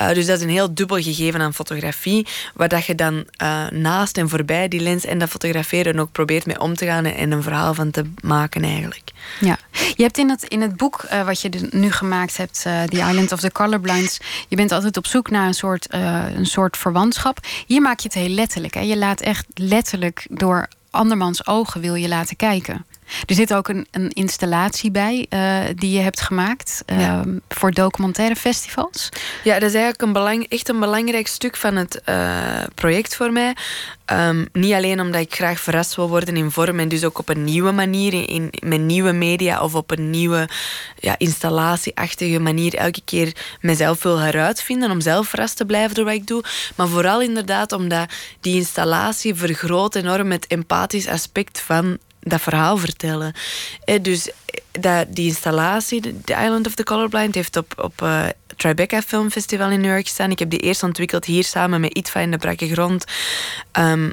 Uh, dus dat is een heel dubbel gegeven aan fotografie. Waar dat je dan uh, naast en voorbij die lens en dat fotograferen ook probeert mee om te gaan en een verhaal van te maken eigenlijk. Ja, je hebt in het, in het boek uh, wat je nu gemaakt hebt, The Island of the Colorblinds, je bent altijd op zoek naar een soort een soort verwantschap. Hier maak je het heel letterlijk. Hè? Je laat echt letterlijk door andermans ogen wil je laten kijken. Er zit ook een, een installatie bij uh, die je hebt gemaakt uh, voor documentaire festivals. Ja, dat is eigenlijk een belang, echt een belangrijk stuk van het uh, project voor mij. Um, niet alleen omdat ik graag verrast wil worden in vorm en dus ook op een nieuwe manier, in, in met nieuwe media of op een nieuwe ja, installatieachtige manier elke keer mezelf wil heruitvinden om zelf verrast te blijven door wat ik doe. Maar vooral inderdaad omdat die installatie vergroot enorm het empathisch aspect van dat verhaal vertellen. Eh, dus dat, die installatie, The Island of the Colorblind, heeft op, op uh, Tribeca Film Festival in New York gestaan. Ik heb die eerst ontwikkeld hier samen met Itva in de Brakke Grond. Um,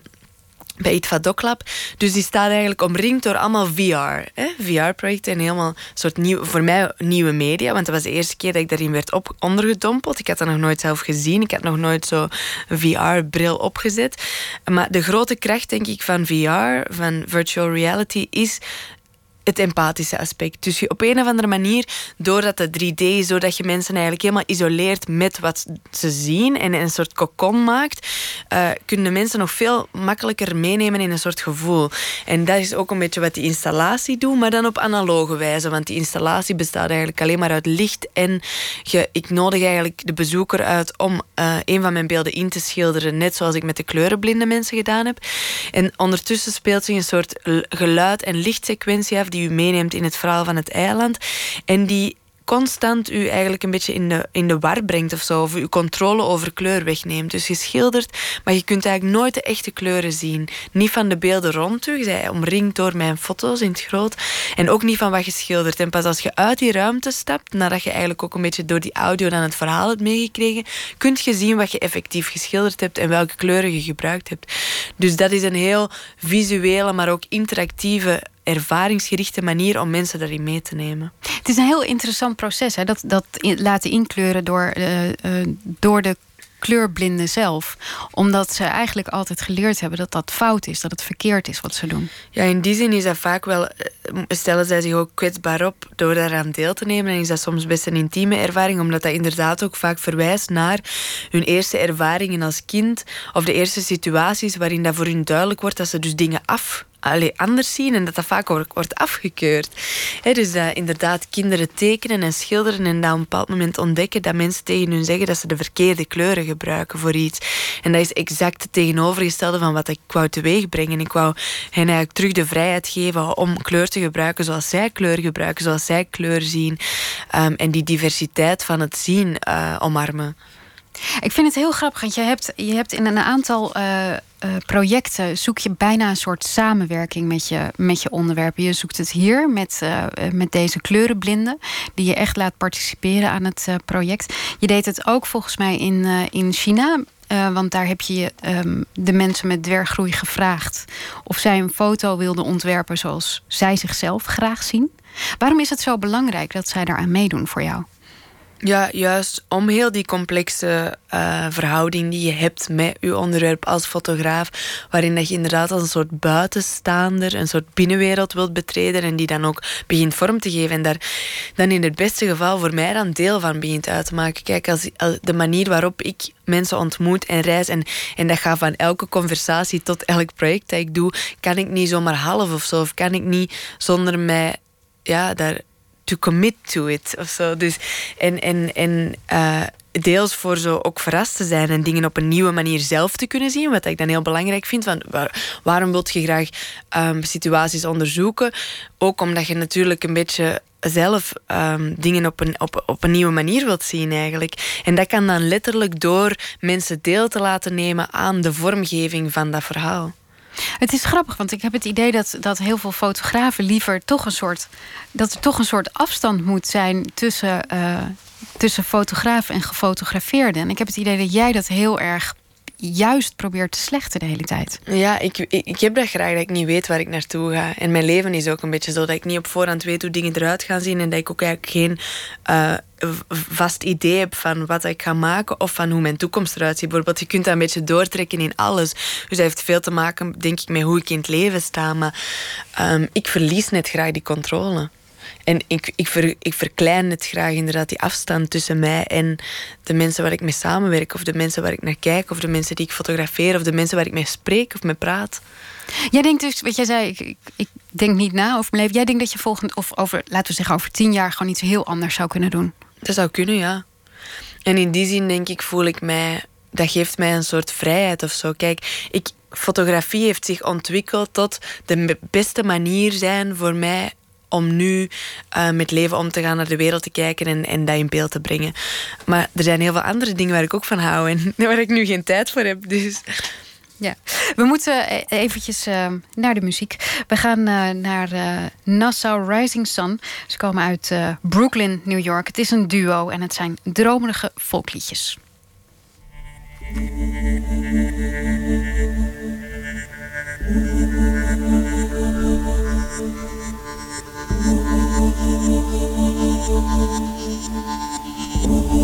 bij ITVA DocLab. Dus die staat eigenlijk omringd door allemaal VR. VR-projecten en helemaal soort nieuw, voor mij nieuwe media. Want dat was de eerste keer dat ik daarin werd ondergedompeld. Ik had dat nog nooit zelf gezien. Ik had nog nooit zo VR-bril opgezet. Maar de grote kracht, denk ik, van VR, van virtual reality, is het empathische aspect. Dus je op een of andere manier, doordat het 3D is, doordat je mensen eigenlijk helemaal isoleert met wat ze zien en een soort kokon maakt, uh, kunnen mensen nog veel makkelijker meenemen in een soort gevoel. En dat is ook een beetje wat die installatie doet, maar dan op analoge wijze. Want die installatie bestaat eigenlijk alleen maar uit licht en je, ik nodig eigenlijk de bezoeker uit om uh, een van mijn beelden in te schilderen, net zoals ik met de kleurenblinde mensen gedaan heb. En ondertussen speelt zich een soort geluid- en lichtsequentie af die u meeneemt in het verhaal van het eiland. En die constant u eigenlijk een beetje in de, in de war brengt of zo. Of uw controle over kleur wegneemt. Dus je schildert, maar je kunt eigenlijk nooit de echte kleuren zien. Niet van de beelden rond u. Zij omringd door mijn foto's in het groot. En ook niet van wat je schildert. En pas als je uit die ruimte stapt, nadat je eigenlijk ook een beetje door die audio dan het verhaal hebt meegekregen, kunt je zien wat je effectief geschilderd hebt en welke kleuren je gebruikt hebt. Dus dat is een heel visuele, maar ook interactieve ervaringsgerichte manier om mensen daarin mee te nemen. Het is een heel interessant proces, hè? Dat, dat laten inkleuren door, uh, uh, door de kleurblinden zelf. Omdat ze eigenlijk altijd geleerd hebben dat dat fout is, dat het verkeerd is wat ze doen. Ja, in die zin is dat vaak wel, eh, stellen zij zich ook kwetsbaar op door daaraan deel te nemen. En is dat soms best een intieme ervaring, omdat dat inderdaad ook vaak verwijst naar hun eerste ervaringen als kind. Of de eerste situaties waarin dat voor hun duidelijk wordt dat ze dus dingen af allee, anders zien en dat dat vaak wordt afgekeurd. dus dat inderdaad kinderen tekenen en schilderen en dat op een bepaald moment ontdekken dat mensen tegen hun zeggen dat ze de verkeerde kleuren gebruiken voor iets. En dat is exact het tegenovergestelde van wat ik wou teweeg brengen. Ik wou hen eigenlijk terug de vrijheid geven om kleur te gebruiken zoals zij kleur gebruiken, zoals zij kleur zien. Um, en die diversiteit van het zien uh, omarmen. Ik vind het heel grappig, want je hebt, je hebt in een aantal uh, uh, projecten zoek je bijna een soort samenwerking met je, met je onderwerpen. Je zoekt het hier met, uh, met deze kleurenblinden, die je echt laat participeren aan het project. Je deed het ook volgens mij in, in China. want daar heb je um, de mensen met dwerggroei gevraagd of zij een foto wilden ontwerpen zoals zij zichzelf graag zien. Waarom is het zo belangrijk dat zij daaraan meedoen voor jou? Ja, juist om heel die complexe uh, verhouding die je hebt met je onderwerp als fotograaf, waarin dat je inderdaad als een soort buitenstaander, een soort binnenwereld wilt betreden en die dan ook begint vorm te geven en daar dan in het beste geval voor mij dan deel van begint uit te maken. Kijk, als, de manier waarop ik mensen ontmoet en reis en, en dat gaat van elke conversatie tot elk project dat ik doe, kan ik niet zomaar half of zo, of kan ik niet zonder mij ja, daar to commit to it of zo. Dus, en en, en uh, deels voor zo ook verrast te zijn en dingen op een nieuwe manier zelf te kunnen zien. Wat ik dan heel belangrijk vind. Van waar, waarom wilt je graag um, situaties onderzoeken? Ook omdat je natuurlijk een beetje zelf um, dingen op een, op, op een nieuwe manier wilt zien eigenlijk. En dat kan dan letterlijk door mensen deel te laten nemen aan de vormgeving van dat verhaal. Het is grappig, want ik heb het idee dat, dat heel veel fotografen liever toch een soort. dat er toch een soort afstand moet zijn tussen, uh, tussen fotograaf en gefotografeerde. En ik heb het idee dat jij dat heel erg juist probeert te slechten de hele tijd. Ja, ik, ik, ik, heb dat graag dat ik niet weet waar ik naartoe ga. En mijn leven is ook een beetje zo dat ik niet op voorhand weet hoe dingen eruit gaan zien en dat ik ook eigenlijk geen uh, vast idee heb van wat ik ga maken of van hoe mijn toekomst eruit ziet. Bijvoorbeeld, je kunt dat een beetje doortrekken in alles. Dus dat heeft veel te maken, denk ik, met hoe ik in het leven sta. Maar um, ik verlies net graag die controle. En ik, ik, ver, ik verklein het graag inderdaad, die afstand tussen mij en de mensen waar ik mee samenwerk, of de mensen waar ik naar kijk, of de mensen die ik fotografeer, of de mensen waar ik mee spreek of mee praat. Jij denkt dus, wat jij zei, ik, ik, denk niet na over mijn leven. Jij denkt dat je volgend, of over, laten we zeggen, over tien jaar gewoon iets heel anders zou kunnen doen. Dat zou kunnen, ja. En in die zin denk ik, voel ik mij, dat geeft mij een soort vrijheid of zo. Kijk, ik, fotografie heeft zich ontwikkeld tot de beste manier zijn voor mij om nu eh, met leven om te gaan, naar de wereld te kijken en, en dat in beeld te brengen. Maar er zijn heel veel andere dingen waar ik ook van hou en waar ik nu geen tijd voor heb. Dus. Ja, we moeten e-, eventjes eh, naar de muziek. We gaan eh, naar Nassau Rising Sun. Ze komen uit Brooklyn, New York. Het is een duo en het zijn dromerige volkliedjes. Thank you.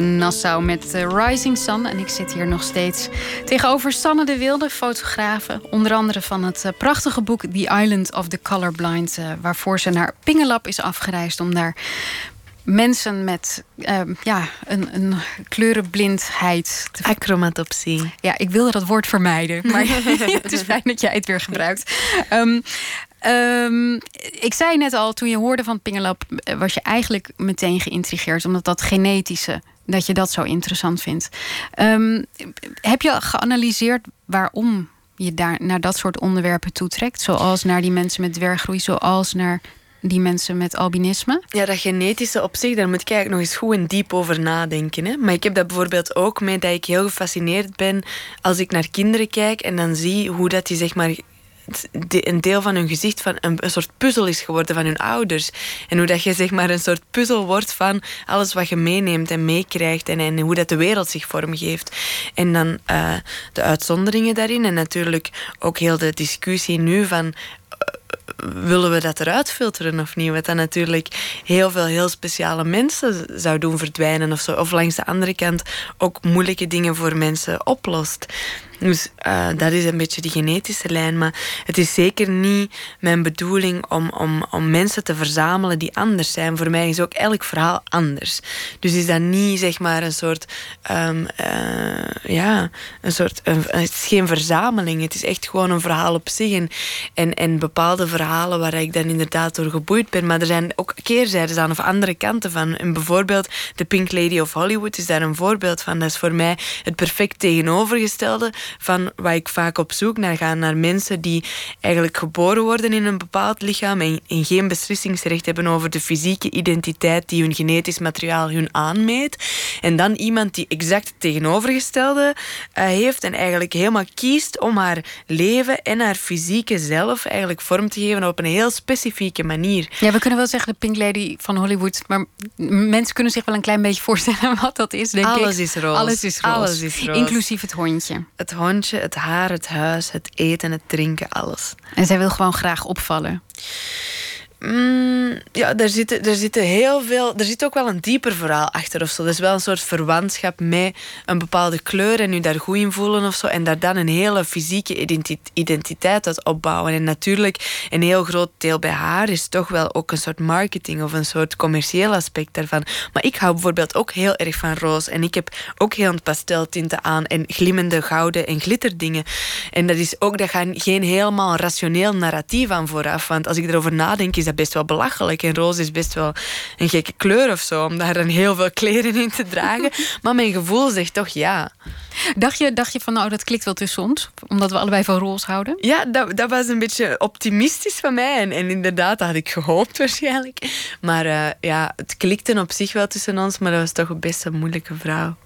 Nassau met uh, Rising Sun. En ik zit hier nog steeds tegenover Sanne de Wilde, fotografe. Onder andere van het uh, prachtige boek The Island of the Colorblind. waarvoor ze naar Pingelap is afgereisd om daar mensen met ehm, ja, een, een kleurenblindheid. Te... Acromatopsie. Ja, ik wilde dat woord vermijden. Maar het is fijn dat jij het weer gebruikt. Um, Um, ik zei net al, toen je hoorde van Pingelap, eh, was je eigenlijk meteen geïntrigeerd, omdat dat genetische, dat je dat zo interessant vindt. Um, heb je geanalyseerd waarom je daar naar dat soort onderwerpen toetrekt? Zoals naar die mensen met dwerggroei, zoals naar die mensen met albinisme? Ja, dat genetische op zich, daar moet ik eigenlijk nog eens goed en diep over nadenken. Hè? Maar ik heb dat bijvoorbeeld ook mee dat ik heel gefascineerd ben als ik naar kinderen kijk en dan zie hoe dat die zeg maar een deel van hun gezicht van een, een, soort puzzel is geworden van hun ouders. En hoe dat je zeg maar een soort puzzel wordt van alles wat je meeneemt en meekrijgt en, en hoe dat de wereld zich vormgeeft. En dan uh, de uitzonderingen daarin en natuurlijk ook heel de discussie nu van willen we dat eruit filteren of niet? Wat dan natuurlijk heel veel heel speciale mensen zou doen verdwijnen of zo. Of langs de andere kant ook moeilijke dingen voor mensen oplost. Dus uh, dat is een beetje die genetische lijn. Maar het is zeker niet mijn bedoeling om, om, om mensen te verzamelen die anders zijn. Voor mij is ook elk verhaal anders. Dus is dat niet zeg maar een soort. Um, uh, ja, een soort. Een, het is geen verzameling. Het is echt gewoon een verhaal op zich. En, en, en bepaalde verhalen waar ik dan inderdaad door geboeid ben. Maar er zijn ook keerzijdes aan of andere kanten van. En bijvoorbeeld The Pink Lady of Hollywood is daar een voorbeeld van. Dat is voor mij het perfect tegenovergestelde van wat ik vaak op zoek naar ga. Naar mensen die eigenlijk geboren worden in een bepaald lichaam en, geen beslissingsrecht hebben over de fysieke identiteit die hun genetisch materiaal hun aanmeet. En dan iemand die exact het tegenovergestelde uh, heeft en eigenlijk helemaal kiest om haar leven en haar fysieke zelf eigenlijk vorm te geven op een heel specifieke manier. Ja, we kunnen wel zeggen de Pink Lady van Hollywood, maar mensen kunnen zich wel een klein beetje voorstellen wat dat is, denk Alles ik. Is roze. Alles is roze. Alles is roze. Inclusief het hondje. Het hondje, het haar, het huis, het eten, het drinken, alles. En zij wil gewoon graag opvallen. Mm, ja, er zit, er zit heel veel. Er zit ook wel een dieper verhaal achter of zo. Er is wel een soort verwantschap met een bepaalde kleur en u daar goed in voelen of zo. En daar dan een hele fysieke identiteit uit opbouwen. En natuurlijk, een heel groot deel bij haar is toch wel ook een soort marketing of een soort commercieel aspect daarvan. Maar ik hou bijvoorbeeld ook heel erg van roze. En ik heb ook heel een pasteltinten aan en glimmende gouden en glitterdingen. En dat is ook, dat gaat geen helemaal rationeel narratief aan vooraf. Want als ik erover nadenk, is dat best wel belachelijk. En roze is best wel een gekke kleur of zo, om daar dan heel veel kleren in te dragen. maar mijn gevoel zegt toch ja. Dacht je, dacht je van, nou, dat klikt wel tussen ons, omdat we allebei van roze houden? Ja, dat, dat was een beetje optimistisch van mij. En, en inderdaad, dat had ik gehoopt waarschijnlijk. Maar uh, ja, het klikte op zich wel tussen ons, maar dat was toch best een moeilijke vrouw.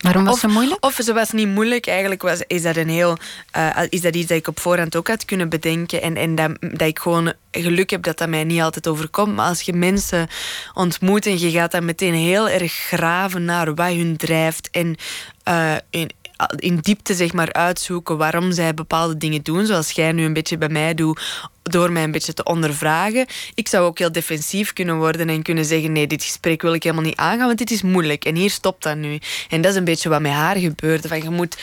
Waarom was of, ze moeilijk? Of ze was niet moeilijk. Eigenlijk was, is, dat een heel, uh, is dat iets dat ik op voorhand ook had kunnen bedenken. En, en dat, dat ik gewoon geluk heb dat dat mij niet altijd overkomt. Maar als je mensen ontmoet en je gaat dan meteen heel erg graven naar wat hun drijft. En uh, in, in diepte zeg maar, uitzoeken waarom zij bepaalde dingen doen. Zoals jij nu een beetje bij mij doet door mij een beetje te ondervragen. Ik zou ook heel defensief kunnen worden en kunnen zeggen: nee, dit gesprek wil ik helemaal niet aangaan, want dit is moeilijk. En hier stopt dat nu. En dat is een beetje wat met haar gebeurde. Van, je moet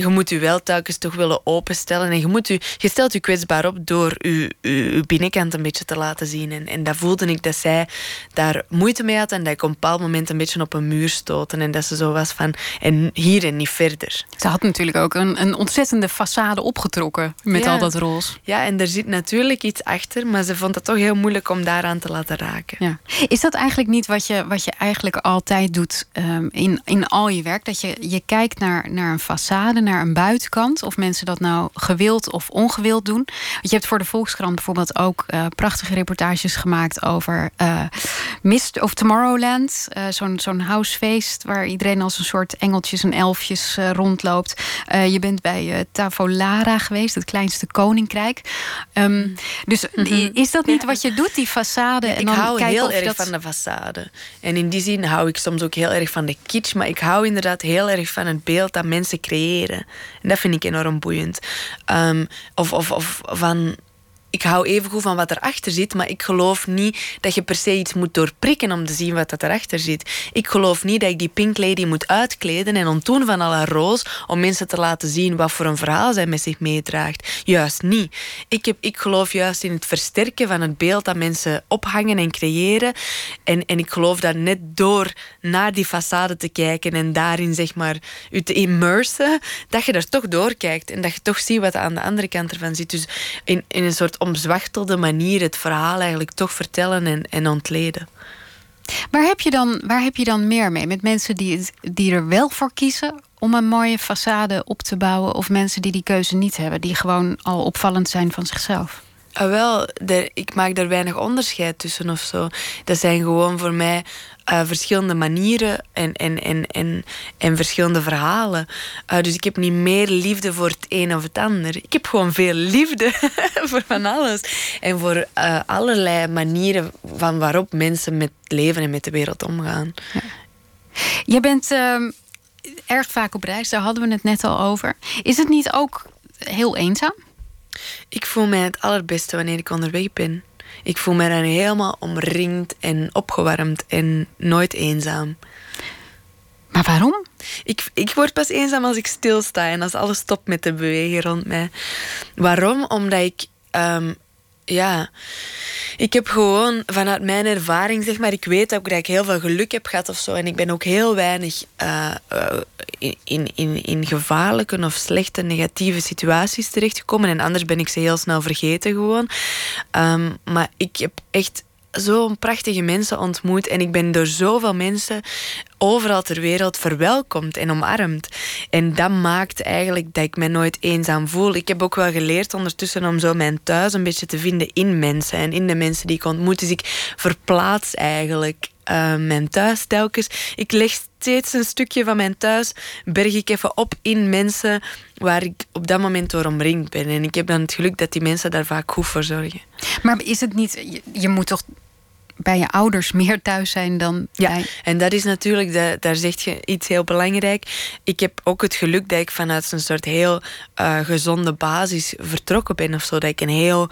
je moet je wel telkens toch willen openstellen. En je, moet u, je stelt je kwetsbaar op door je, je, binnenkant een beetje te laten zien. En, en dat voelde ik dat zij daar moeite mee had. En dat ik op een bepaald moment een beetje op een muur stoten. En dat ze zo was van, en hier en niet verder. Ze had natuurlijk ook een, een ontzettende façade opgetrokken met al dat roze. Ja, en er zit natuurlijk iets achter. Maar ze vond het toch heel moeilijk om daaraan te laten raken. Ja. Is dat eigenlijk niet wat je, wat je eigenlijk altijd doet um, in, in al je werk? Dat je, je kijkt naar, naar een façade naar een buitenkant. Of mensen dat nou gewild of ongewild doen. Want je hebt voor de Volkskrant bijvoorbeeld ook uh, prachtige reportages gemaakt over uh, Mist of Tomorrowland. Uh, Zo'n zo'n housefeest waar iedereen als een soort engeltjes en elfjes rondloopt. je bent bij Tavolara geweest, het kleinste koninkrijk. Um, dus mm -hmm. is dat niet ja. wat je doet, die façade? Ja, en dan ik hou heel erg dat... van de façade. En in die zin hou ik soms ook heel erg van de kitsch. Maar ik hou inderdaad heel erg van het beeld dat mensen creëren. En dat vind ik enorm boeiend. Um, of, of, of van ik hou even goed van wat erachter zit, maar ik geloof niet dat je per se iets moet doorprikken om te zien wat dat erachter zit. Ik geloof niet dat ik die Pink Lady moet uitkleden en ontdoen van al haar roos om mensen te laten zien wat voor een verhaal zij met zich meedraagt. Juist niet. Ik, heb, ik geloof juist in het versterken van het beeld dat mensen ophangen en creëren. En, en ik geloof dat net door naar die façade te kijken en daarin zeg maar u te immersen, dat je er toch doorkijkt en dat je toch ziet wat aan de andere kant ervan zit. Dus in, in een soort omzwachtelde manier het verhaal eigenlijk toch vertellen en, en ontleden. Waar heb, je dan, waar heb je dan meer mee? Met mensen die, die er wel voor kiezen om een mooie façade op te bouwen, of mensen die die keuze niet hebben, die gewoon al opvallend zijn van zichzelf? Ah, wel, ik maak daar weinig onderscheid tussen of zo. Dat zijn gewoon voor mij uh, verschillende manieren en, en, en, en, en verschillende verhalen. Uh, dus ik heb niet meer liefde voor het een of het ander. Ik heb gewoon veel liefde voor van alles. En voor uh, allerlei manieren van waarop mensen met leven en met de wereld omgaan. Ja. Je bent ehm, erg vaak op reis, daar hadden we het net al over. Is het niet ook heel eenzaam? Ik voel mij het allerbeste wanneer ik onderweg ben. Ik voel me dan helemaal omringd en opgewarmd en nooit eenzaam. Maar waarom? Ik, ik word pas eenzaam als ik stilsta en als alles stopt met te bewegen rond mij. Waarom? Omdat ik um, ja, ik heb gewoon vanuit mijn ervaring, zeg maar, ik weet ook dat ik heel veel geluk heb gehad of zo. En ik ben ook heel weinig uh, in, in, in gevaarlijke of slechte negatieve situaties terechtgekomen. En anders ben ik ze heel snel vergeten gewoon. Um, maar ik heb echt zo'n prachtige mensen ontmoet. En ik ben door zoveel mensen overal ter wereld verwelkomd en omarmd. En dat maakt eigenlijk dat ik me nooit eenzaam voel. Ik heb ook wel geleerd ondertussen om zo mijn thuis een beetje te vinden in mensen en in de mensen die ik ontmoet. Dus ik verplaats eigenlijk uh, mijn thuis telkens. Ik leg steeds een stukje van mijn thuis, berg ik even op in mensen waar ik op dat moment door omringd ben. En ik heb dan het geluk dat die mensen daar vaak goed voor zorgen. Maar is het niet, je moet toch bij je ouders meer thuis zijn dan ja, bij... en dat is natuurlijk, dat, daar zeg je iets heel belangrijk. Ik heb ook het geluk dat ik vanuit een soort heel uh, gezonde basis vertrokken ben of zo. Dat ik een heel...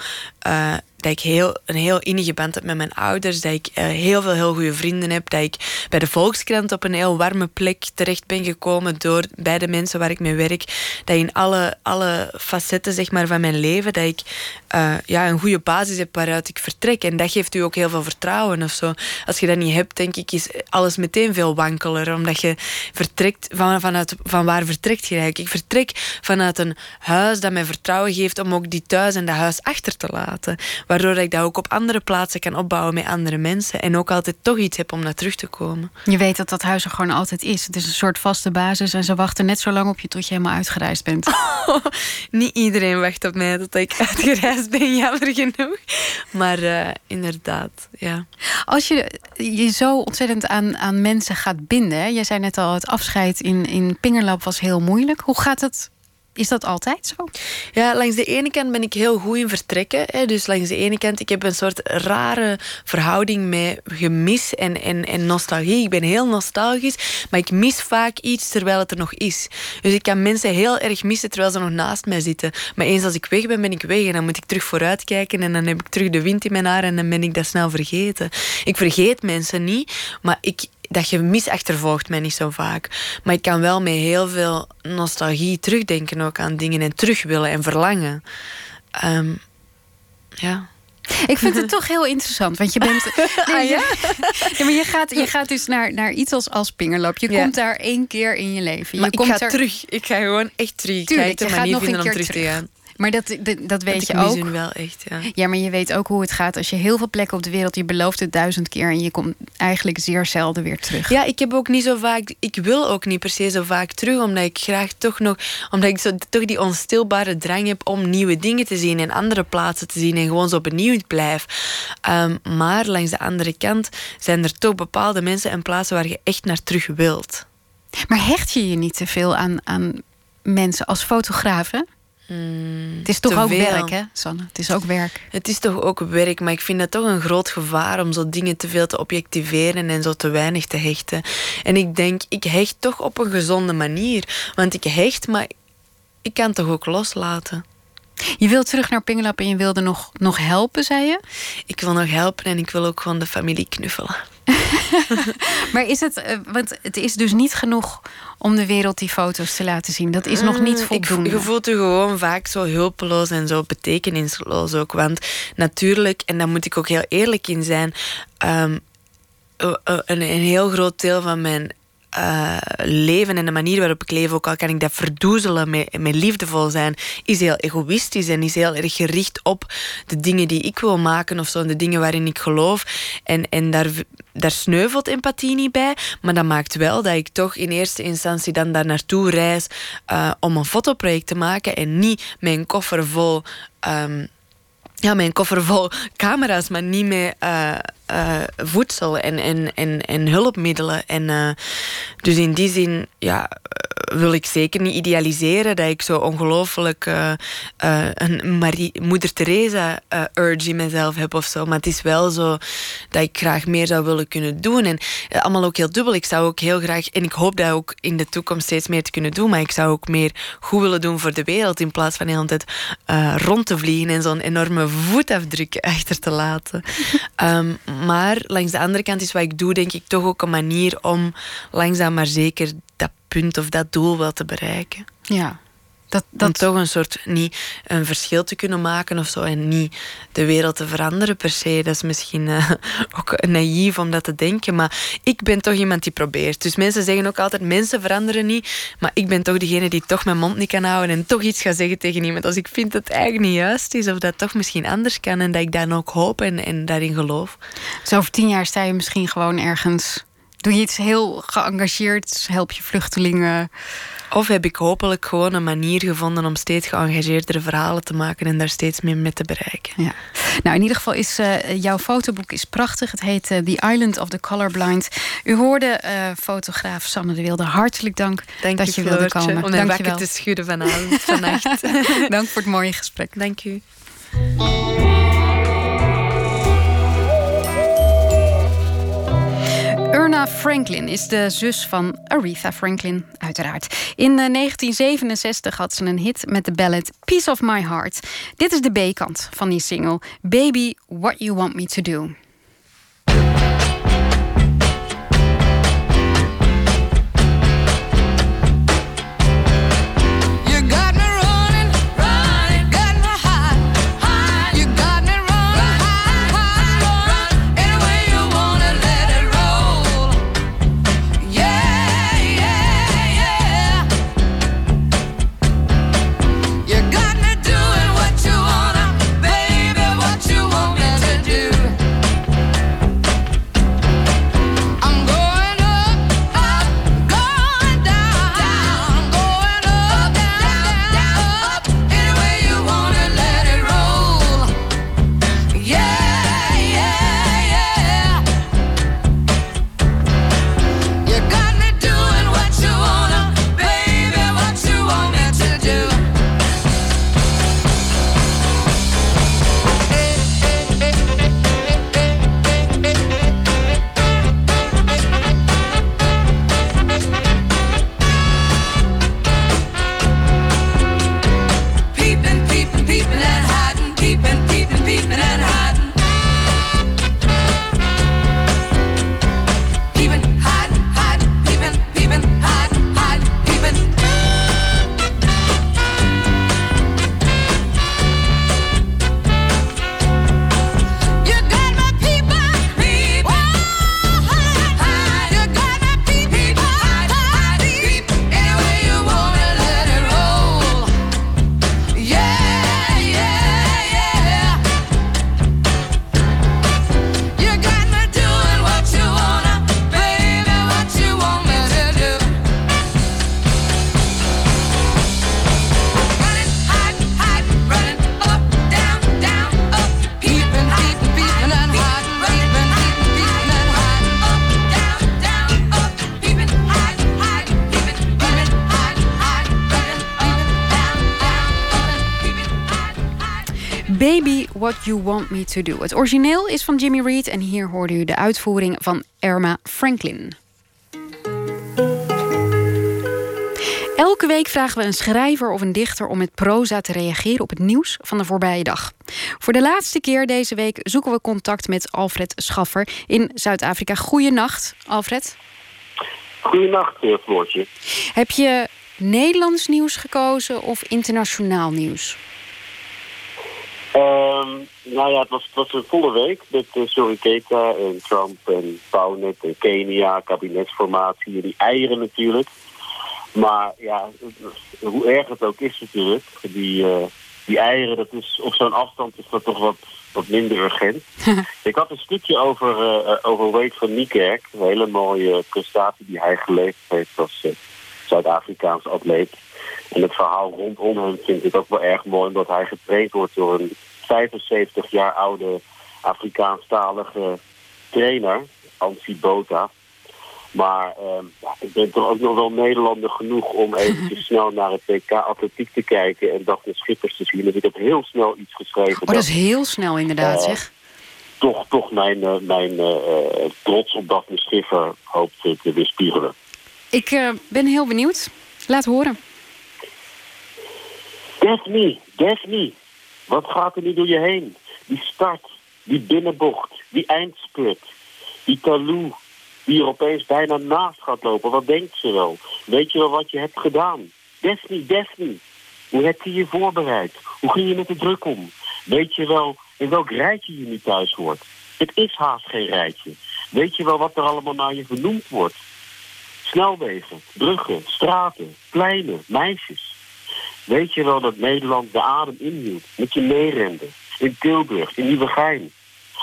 Uh, dat ik heel, een heel innige band heb met mijn ouders. Dat ik uh, heel veel heel goede vrienden heb. Dat ik bij de Volkskrant op een heel warme plek terecht ben gekomen door bij de mensen waar ik mee werk. Dat in alle, alle facetten zeg maar, van mijn leven, dat ik uh, ja, een goede basis heb waaruit ik vertrek. En dat geeft u ook heel veel vertrouwen of zo. Als je dat niet hebt, denk ik, is alles meteen veel wankeler. Omdat je vertrekt van, vanuit, van waar vertrekt je eigenlijk? Ik vertrek vanuit een huis dat mij vertrouwen geeft om ook die thuis en dat huis achter te laten. Waardoor ik dat ook op andere plaatsen kan opbouwen met andere mensen. En ook altijd toch iets heb om naar terug te komen. Je weet dat dat huis er gewoon altijd is. Het is een soort vaste basis. En ze wachten net zo lang op je tot je helemaal uitgereisd bent. niet iedereen wacht op mij tot ik uitgereisd ben, jammer genoeg. Maar uh, inderdaad, ja. Als je je zo ontzettend aan, aan mensen gaat binden. Jij zei net al, het afscheid in, in Pingerlap was heel moeilijk. Hoe gaat het is dat altijd zo? Ja, langs de ene kant ben ik heel goed in vertrekken. Hè. Dus langs de ene kant, ik heb een soort rare verhouding met gemis en, en, en nostalgie. Ik ben heel nostalgisch, maar ik mis vaak iets terwijl het er nog is. Dus ik kan mensen heel erg missen terwijl ze nog naast mij zitten. Maar eens als ik weg ben, ben ik weg. En dan moet ik terug vooruit kijken en dan heb ik terug de wind in mijn haar en dan ben ik dat snel vergeten. Ik vergeet mensen niet, maar ik, dat gemis achtervolgt mij niet zo vaak. Maar ik kan wel met heel veel nostalgie terugdenken ook aan dingen en terug willen en verlangen. Ehm, ja. Ik vind het toch heel interessant, want je bent. Nee, ah, ja? ja? maar je gaat, je gaat dus naar, naar iets als, als Pingerloop. Je komt daar één keer in je leven. Je maar komt ik ga terug. Ik ga gewoon echt terug. Tuurlijk, je gaat nog een keer terug. te gaan. Maar dat, dat, weet je ook. wel echt, ja. ja, maar je weet ook hoe het gaat als je heel veel plekken op de wereld... je belooft het duizend keer en je komt eigenlijk zeer zelden weer terug. Ja, ik heb ook niet zo vaak... Ik wil ook niet per se zo vaak terug, omdat ik graag toch nog... omdat ik zo, toch die onstilbare drang heb om nieuwe dingen te zien... en andere plaatsen te zien en gewoon zo benieuwd blijf. Um, maar langs de andere kant zijn er toch bepaalde mensen en plaatsen... waar je echt naar terug wilt. Maar hecht je je niet te veel aan, aan mensen als fotografen? Mm, het is toch ook werk, hè, Sanne? Het is ook werk. Het is toch ook werk, maar ik vind het toch een groot gevaar om zo dingen te veel te objectiveren en zo te weinig te hechten. En ik denk, ik hecht toch op een gezonde manier. Want ik hecht, maar ik kan toch ook loslaten. Je wilt terug naar Pingelap en je wilde nog, nog helpen, zei je? Ik wil nog helpen en ik wil ook gewoon de familie knuffelen. maar is het, eh, want het is dus niet genoeg om de wereld die foto's te laten zien. Dat is nog niet mm, voldoende. Je voelt je gewoon vaak zo hulpeloos en zo betekenisloos ook. Want natuurlijk, en daar moet ik ook heel eerlijk in zijn, um, een, een heel groot deel van mijn uh, leven en de manier waarop ik leef, ook al kan ik dat verdoezelen met, met liefdevol zijn, is heel egoïstisch en is heel erg gericht op de dingen die ik wil maken of zo, de dingen waarin ik geloof. En, en daar, daar sneuvelt empathie niet bij, maar dat maakt wel dat ik toch in eerste instantie dan daar naartoe reis uh, om een fotoproject te maken en niet mijn koffer vol. Um, ja, mijn koffer vol camera's, maar niet met uh, uh, voedsel en, en, en, en hulpmiddelen. En, uh, dus in die zin ja, wil ik zeker niet idealiseren dat ik zo ongelooflijk een Marie, Moeder Teresa urge in mezelf heb of zo. Maar het is wel zo dat ik graag meer zou willen kunnen doen. En allemaal ook heel dubbel. Ik zou ook heel graag, en ik hoop dat ook in de toekomst steeds meer te kunnen doen, maar ik zou ook meer goed willen doen voor de wereld in plaats van de hele tijd rond te vliegen en zo'n enorme voetafdruk achter te laten. um, maar langs de andere kant is wat ik doe, denk ik, toch ook een manier om langzaam maar zeker dat punt of dat doel wel te bereiken. Ja. Dat, dat... Om toch een soort niet een verschil te kunnen maken of zo. En niet de wereld te veranderen per se. Dat is misschien uh, ook naïef om dat te denken. Maar ik ben toch iemand die probeert. Dus mensen zeggen ook altijd: mensen veranderen niet. Maar ik ben toch degene die toch mijn mond niet kan houden. En toch iets gaat zeggen tegen iemand. Als ik vind dat het eigenlijk niet juist is. Of dat toch misschien anders kan. En dat ik dan ook hoop en, en daarin geloof. Dus over tien jaar sta je misschien gewoon ergens. Doe je iets heel geëngageerd? Help je vluchtelingen? Of heb ik hopelijk gewoon een manier gevonden om steeds geëngageerdere verhalen te maken en daar steeds meer mee te bereiken. Ja. Nou, in ieder geval is uh, jouw fotoboek is prachtig. Het heet uh, The Island of the Colorblind. U hoorde uh, fotograaf Sanne de Wilde. Hartelijk dank dank dat je, je wilde komen. Om de wakker te schudden vanavond, vannacht. dank voor het mooie gesprek. Dank u. Erna Franklin is de zus van Aretha Franklin, uiteraard. In 1967 eh, had ze een hit met de ballad Piece of My Heart. Dit is de B-kant van die single Baby, What You Want Me To Do. What You Want Me To Do. Het origineel is van Jimmy Reed en hier hoorde u de uitvoering van Erma Franklin. Elke week vragen we een schrijver of een dichter om met proza te reageren op het nieuws van de voorbije dag. Voor de laatste keer deze week zoeken we contact met Alfred Schaffer in Zuid-Afrika. Goeienacht, Alfred. Goedenacht, eh, Floortje. Heb je Nederlands nieuws gekozen of internationaal nieuws? Um, nou ja, het was, het was een volle week met uh, en Trump en Pauwnet en Kenia, kabinetsformatie en die eieren natuurlijk. Maar ja, hoe erg het ook is natuurlijk, die, uh, die eieren, dat is, op zo'n afstand is dat toch wat, wat minder urgent. ik had een stukje over, uh, over Wade van Niekerk, een hele mooie prestatie die hij geleverd heeft als Zuid-Afrikaans atleet. En het verhaal rondom hem vind ik ook wel erg mooi, omdat hij getraind wordt door een 75 jaar oude Afrikaanstalige trainer, Ansi Bota. Maar uh, ja, ik ben toch ook nog wel Nederlander genoeg om even snel naar het WK atletiek te kijken en Daphne Schippers te zien. Dus ik heb heel snel iets geschreven. Oh, dat is heel snel inderdaad, uh, zeg. Toch, toch mijn, uh, mijn trots op Daphne Schiffer hoopt te weerspiegelen. Ik ben heel benieuwd. Laat horen. Daphne, Daphne, wat gaat er nu door je heen? Die start, die binnenbocht, die eindspurt, die talou, die er opeens bijna naast gaat lopen. Wat denkt ze wel? Weet je wel wat je hebt gedaan? Daphne, Daphne, hoe heb je je voorbereid? Hoe ging je met de druk om? Weet je wel in welk rijtje je nu thuis hoort? Het is haast geen rijtje. Weet je wel wat er allemaal naar je vernoemd wordt? Snelwegen, bruggen, straten, pleinen, meisjes. Weet je wel dat Nederland de adem inhield met je meerende? In Tilburg, in Nieuwegein.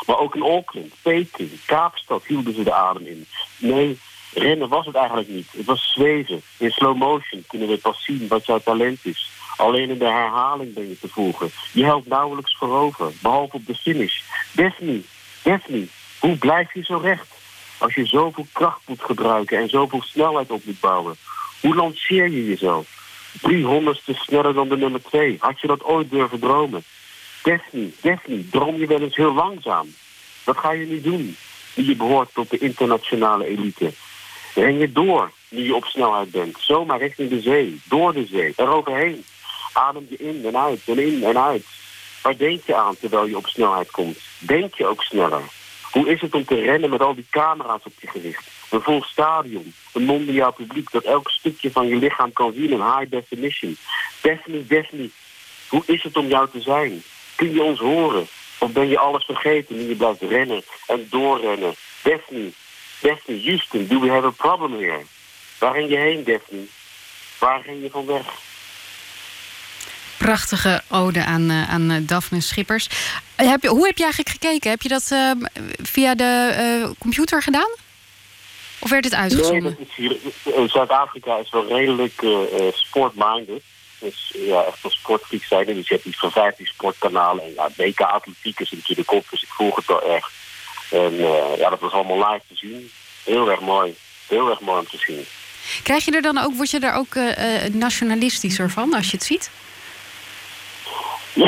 Maar ook in Auckland, Peking, Kaapstad hielden ze de adem in. Nee, rennen was het eigenlijk niet. Het was zweven. In slow motion kunnen we pas zien wat jouw talent is. Alleen in de herhaling ben je te volgen. Je helpt nauwelijks voorover, behalve op de finish. Daphne, Daphne, hoe blijf je zo recht? Als je zoveel kracht moet gebruiken en zoveel snelheid op moet bouwen. Hoe lanceer je jezelf? 300ste sneller dan de nummer 2. Had je dat ooit durven dromen? Daphne, Daphne, droom je wel eens heel langzaam? Wat ga je nu doen? Nu je behoort tot de internationale elite. Ren je door nu je op snelheid bent. Zomaar richting de zee, door de zee, eroverheen. Adem je in en uit en in en uit. Waar denk je aan terwijl je op snelheid komt? Denk je ook sneller? Hoe is het om te rennen met al die camera's op je gericht? Een vol stadion, een mondiaal publiek dat elk stukje van je lichaam kan zien in high definition. Daphne, Daphne, hoe is het om jou te zijn? Kun je ons horen? Of ben je alles vergeten nu je blijft rennen en doorrennen? Daphne, Daphne, Houston, do we have a problem here? Waar ging je heen, Daphne? Waar ging je van weg? Prachtige ode aan, uh, aan Daphne Schippers. Heb je, hoe heb je eigenlijk gekeken? Heb je dat via de computer gedaan? Of werd het uitgezonden? Nee, Zuid-Afrika is wel redelijk uh, sportminded. Dus ja, echt een sportfreak zijn. Dus je hebt iets van 15 sportkanalen. En ja, WK Atletiek is natuurlijk op, dus ik volg het wel echt. En uh, ja, dat was allemaal live te zien. Heel erg mooi. Heel erg mooi om te zien. Krijg je er dan ook, word je er ook uh, nationalistischer van als je het ziet?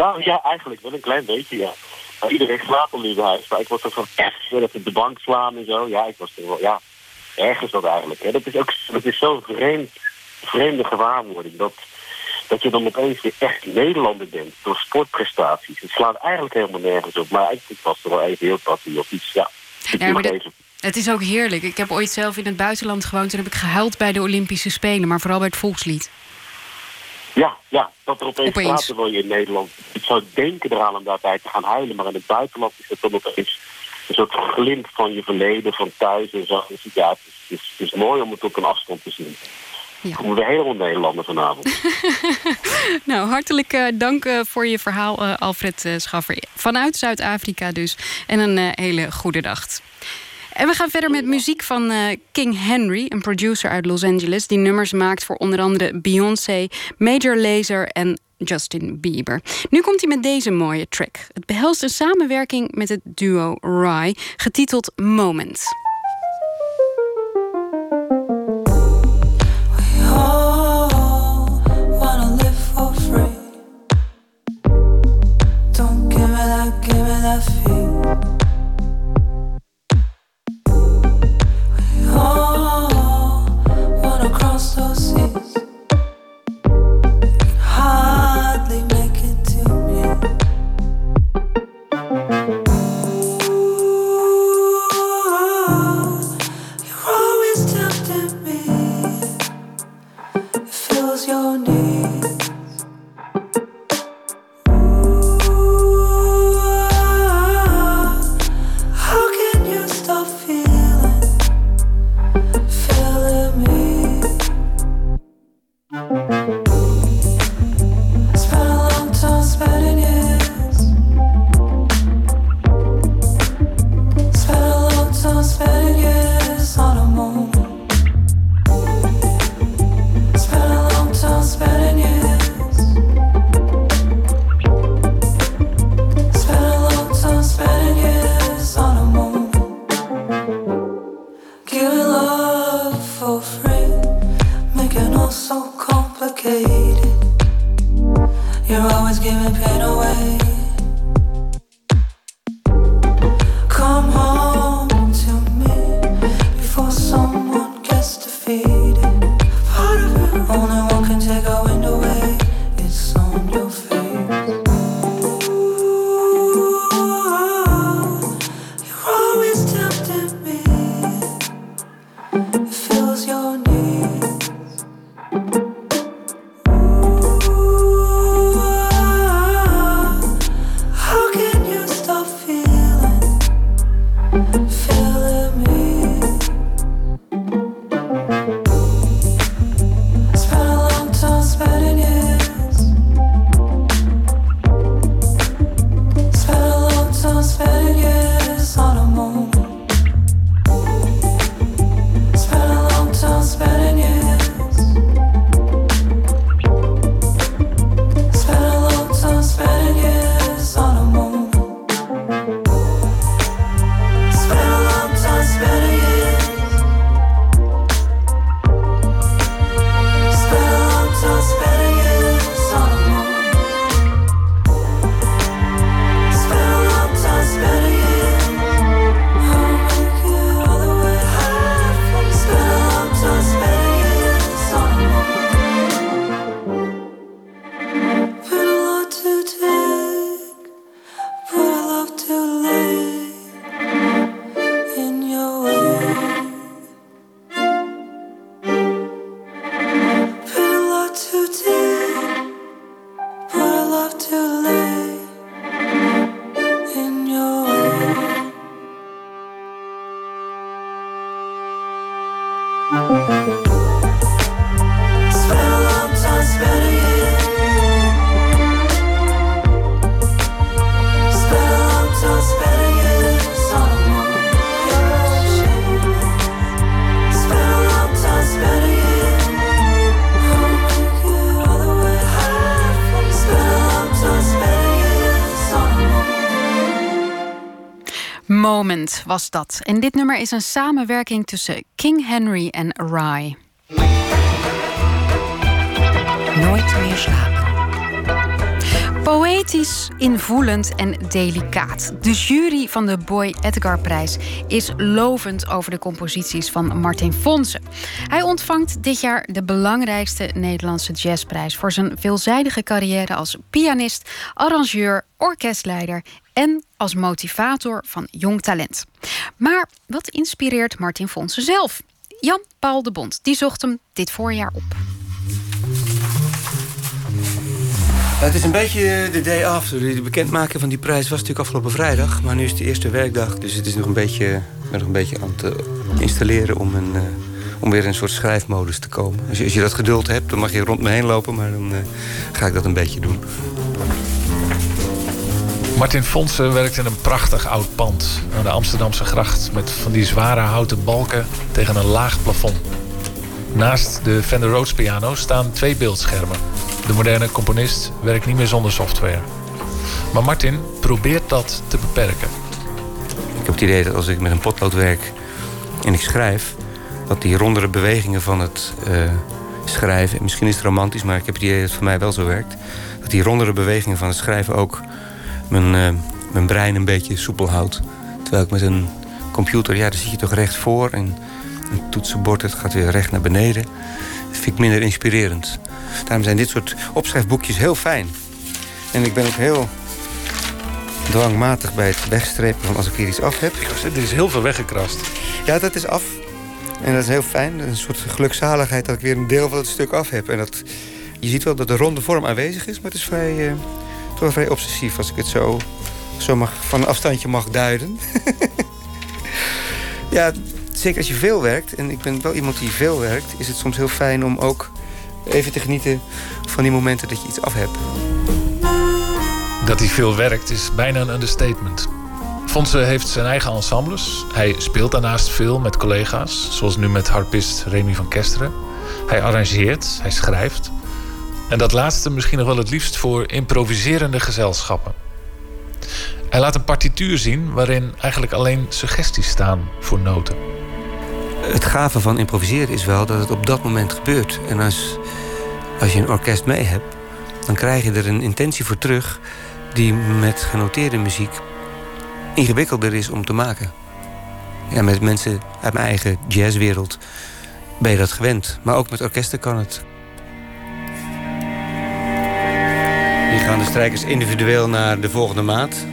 nou ja, eigenlijk wel een klein beetje, ja. Nou, iedereen slaapt al in huis, maar ik was er van echt wil even de bank slaan en zo. Ja, ik was er wel, ja, ergens dat eigenlijk. Hè. Dat is ook dat is zo'n vreemd, vreemde gewaarwording. Dat, dat je dan opeens weer echt Nederlander bent door sportprestaties. Het slaat eigenlijk helemaal nergens op. Maar ik was er wel even heel patie of iets, ja. ja maar dat, het is ook heerlijk. Ik heb ooit zelf in het buitenland gewoond en heb ik gehuild bij de Olympische Spelen, maar vooral bij het volkslied. Ja, ja, dat er opeens, opeens. praten wil je in Nederland. Ik zou denken eraan om daarbij te gaan huilen, maar in het buitenland is het dan opeens een soort glimp van je verleden, van thuis en zo. Dus ja, het is, het, is, het is, mooi om het op een afstand te zien. Ja. Komen we helemaal Nederlander vanavond. nou, hartelijk uh, dank uh, voor je verhaal, uh, Alfred Schaffer. Vanuit Zuid-Afrika dus. En een hele goede dag. En we gaan verder met muziek van uh, King Henry, een producer uit Los Angeles, die nummers maakt voor onder andere Beyoncé, Major Lazer en Justin Bieber. Nu komt hij met deze mooie track. Het behelst een samenwerking met het duo Rye, getiteld Moment. En dit nummer is een samenwerking tussen King Henry en Rye. Nooit meer slapen. Poëtisch, invoelend en delicaat. De jury van de Boy Edgar Prijs is lovend over de composities van Martin Fonsen. Hij ontvangt dit jaar de belangrijkste Nederlandse jazzprijs voor zijn veelzijdige carrière als pianist, arrangeur, orkestleider en als motivator van jong talent. Maar wat inspireert Martin Fonsen zelf? Jan Paul de Bond die zocht hem dit voorjaar op. Het is een beetje de day after. De bekendmaking van die prijs was natuurlijk afgelopen vrijdag. Maar nu is de eerste werkdag. Dus het is nog een beetje, nog een beetje aan het eh, installeren om, een, uh, om weer in een soort schrijfmodus te komen. Als je, als je dat geduld hebt, dan mag je rond me heen lopen. Maar dan uh, ga ik dat een beetje doen. Martin Fonsen werkt in een prachtig oud pand aan de Amsterdamse gracht... met van die zware houten balken tegen een laag plafond. Naast de Fender Rhodes piano staan twee beeldschermen. De moderne componist werkt niet meer zonder software. Maar Martin probeert dat te beperken. Ik heb het idee dat als ik met een potlood werk en ik schrijf... dat die rondere bewegingen van het uh, schrijven... misschien is het romantisch, maar ik heb het idee dat het voor mij wel zo werkt... dat die rondere bewegingen van het schrijven ook mijn, uh, mijn brein een beetje soepel houdt. Terwijl ik met een computer, ja, daar zit je toch recht voor... en een toetsenbord, het gaat weer recht naar beneden. Dat vind ik minder inspirerend. Daarom zijn dit soort opschrijfboekjes heel fijn. En ik ben ook heel dwangmatig bij het wegstrepen van als ik hier iets af heb. Er is heel veel weggekrast. Ja, dat is af. En dat is heel fijn. Een soort gelukzaligheid dat ik weer een deel van het stuk af heb. En dat je ziet wel dat de ronde vorm aanwezig is, maar het is vrij, uh, toch wel vrij obsessief als ik het zo, zo mag, van een afstandje mag duiden. ja, zeker als je veel werkt, en ik ben wel iemand die veel werkt, is het soms heel fijn om ook even te genieten van die momenten dat je iets af hebt. Dat hij veel werkt is bijna een understatement. Fonse heeft zijn eigen ensembles. Hij speelt daarnaast veel met collega's, zoals nu met harpist Remy van Kesteren. Hij arrangeert, hij schrijft. En dat laatste misschien nog wel het liefst voor improviserende gezelschappen. Hij laat een partituur zien waarin eigenlijk alleen suggesties staan voor noten. Het gave van improviseren is wel dat het op dat moment gebeurt. En als, als je een orkest mee hebt, dan krijg je er een intentie voor terug die met genoteerde muziek ingewikkelder is om te maken. Ja, met mensen uit mijn eigen jazzwereld ben je dat gewend. Maar ook met orkesten kan het. Hier gaan de strijkers individueel naar de volgende maat.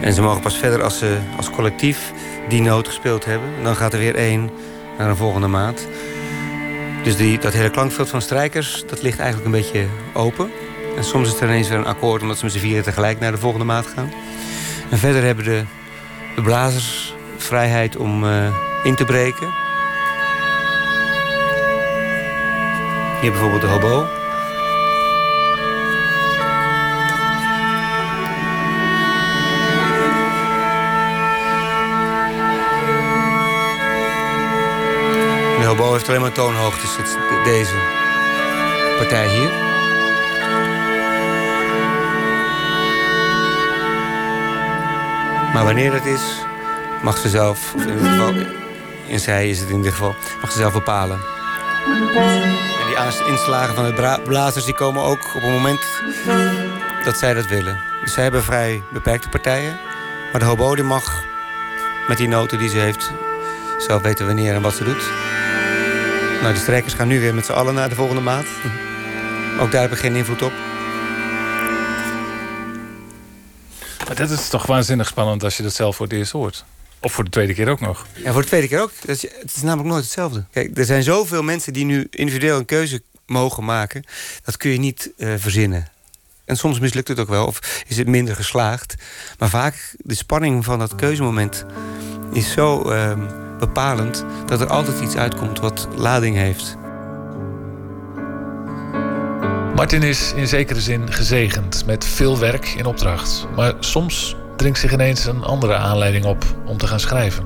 En ze mogen pas verder als ze als collectief die noot gespeeld hebben. dan gaat er weer één naar een volgende maat. Dus die, dat hele klankveld van strijkers, dat ligt eigenlijk een beetje open. En soms is er ineens weer een akkoord omdat ze met z'n vieren tegelijk naar de volgende maat gaan. En verder hebben de, de blazers vrijheid om uh, in te breken. Hier bijvoorbeeld de hobo. De hobo heeft alleen maar toonhoogtes, deze partij hier. Maar wanneer dat is, mag ze zelf, of in ieder geval, in zij is het in ieder geval, mag ze zelf bepalen. En die inslagen van de blazers die komen ook op het moment dat zij dat willen. Dus zij hebben vrij beperkte partijen. Maar de hobo die mag met die noten die ze heeft zelf weten wanneer en wat ze doet. Nou, de strijkers gaan nu weer met z'n allen naar de volgende maat. Ook daar heb ik geen invloed op. Maar dat is toch waanzinnig spannend als je dat zelf voor het eerst hoort. Of voor de tweede keer ook nog. Ja, voor de tweede keer ook. Het is namelijk nooit hetzelfde. Kijk, er zijn zoveel mensen die nu individueel een keuze mogen maken. Dat kun je niet uh, verzinnen. En soms mislukt het ook wel, of is het minder geslaagd. Maar vaak de spanning van dat keuzemoment is zo uh, bepalend dat er altijd iets uitkomt wat lading heeft. Martin is in zekere zin gezegend met veel werk in opdracht. Maar soms dringt zich ineens een andere aanleiding op om te gaan schrijven.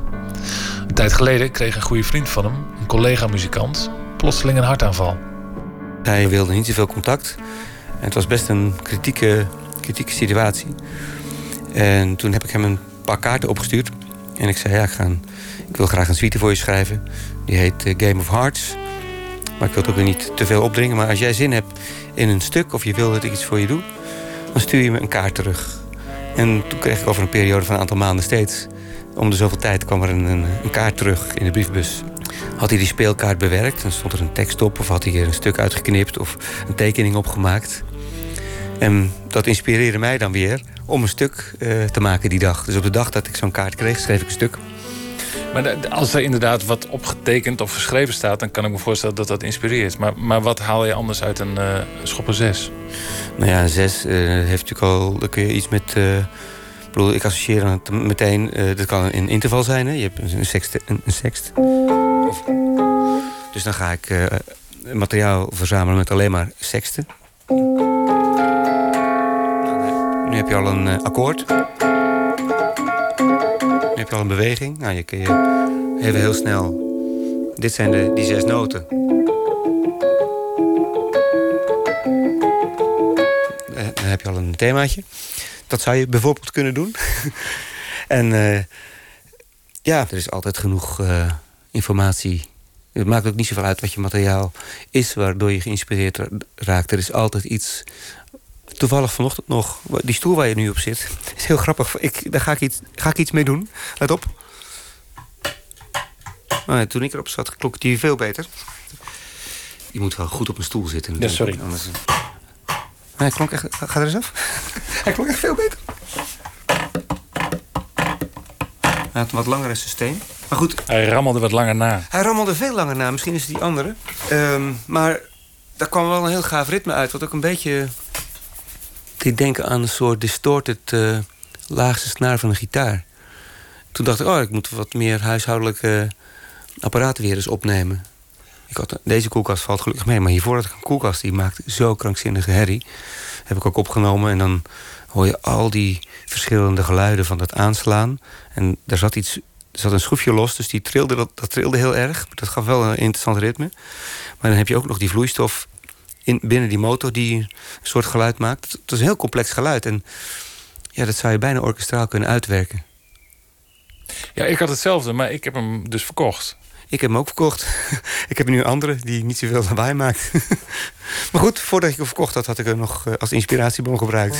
Een tijd geleden kreeg een goede vriend van hem, een collega-muzikant, plotseling een hartaanval. Hij wilde niet zoveel contact. En het was best een kritieke, kritieke situatie. En toen heb ik hem een paar kaarten opgestuurd. En ik zei, ja, ik, ik wil graag een suite voor je schrijven. Die heet eh, Game of Hearts. Maar ik wil het ook weer niet te veel opdringen. Maar als jij zin hebt in een stuk of je wil dat ik iets voor je doe, dan stuur je me een kaart terug. En toen kreeg ik over een periode van een aantal maanden steeds. Om de zoveel tijd kwam er een, een, een kaart terug in de briefbus. Had hij die speelkaart bewerkt, dan stond er een tekst op, of had hij er een stuk uitgeknipt of een tekening opgemaakt. En dat inspireerde mij dan weer om een stuk uh, te maken die dag. Dus op de dag dat ik zo'n kaart kreeg, schreef ik een stuk. Maar als er inderdaad wat opgetekend of geschreven staat... dan kan ik me voorstellen dat dat inspireert. Maar, maar wat haal je anders uit een uh, schopper 6? Nou ja, een 6 uh, eh, heeft natuurlijk al... dan kun je iets met... Uh, ik bedoel, ik associeer het meteen... Dat kan een interval zijn, hè? Je hebt een sext. Een, een sext. Of, dus dan ga ik materiaal verzamelen met alleen maar sexten. Nu heb je al een akkoord heb je al een beweging. Nou, je kun je even heel snel... Dit zijn de, die zes noten. Eh, dan heb je al een themaatje. Dat zou je bijvoorbeeld kunnen doen. en uh, ja, er is altijd genoeg informatie. Het maakt ook niet zoveel uit wat je materiaal is... waardoor je geïnspireerd raakt. Er is altijd iets toevallig vanochtend nog, die stoel waar je nu op zit, is heel grappig. Ik, daar ga ik, iets, ga ik iets mee doen. Let op. Nou, toen ik erop zat, klonk die veel beter. Je moet wel goed op een stoel zitten. Ja, sorry. Anders... Nee, hij klonk echt... Ga er eens af. hij klonk echt veel beter. Hij had een wat langere systeem. Maar goed. Hij rammelde wat langer na. Hij rammelde veel langer na. Misschien is het die andere. Um, maar daar kwam wel een heel gaaf ritme uit. Wat ook een beetje deed denken aan een soort distorted uh, laagste snaar van een gitaar. Toen dacht ik, oh, ik moet wat meer huishoudelijke apparaten weer eens opnemen. Ik had, deze koelkast valt gelukkig mee, maar hiervoor had ik een koelkast die maakt zo krankzinnige herrie. Heb ik ook opgenomen en dan hoor je al die verschillende geluiden van dat aanslaan. En daar zat iets, er zat een schroefje los, dus die trilde, dat, dat trilde heel erg. Dat gaf wel een interessant ritme. Maar dan heb je ook nog die vloeistof in, binnen die motor die een soort geluid maakt. Het is een heel complex geluid. En ja, dat zou je bijna orkestraal kunnen uitwerken. Ja, ik had hetzelfde, maar ik heb hem dus verkocht. Ik heb hem ook verkocht. ik heb nu een andere die niet zoveel lawaai maakt. maar goed, voordat ik hem verkocht had, had ik hem nog eh, als inspiratiebron gebruikt.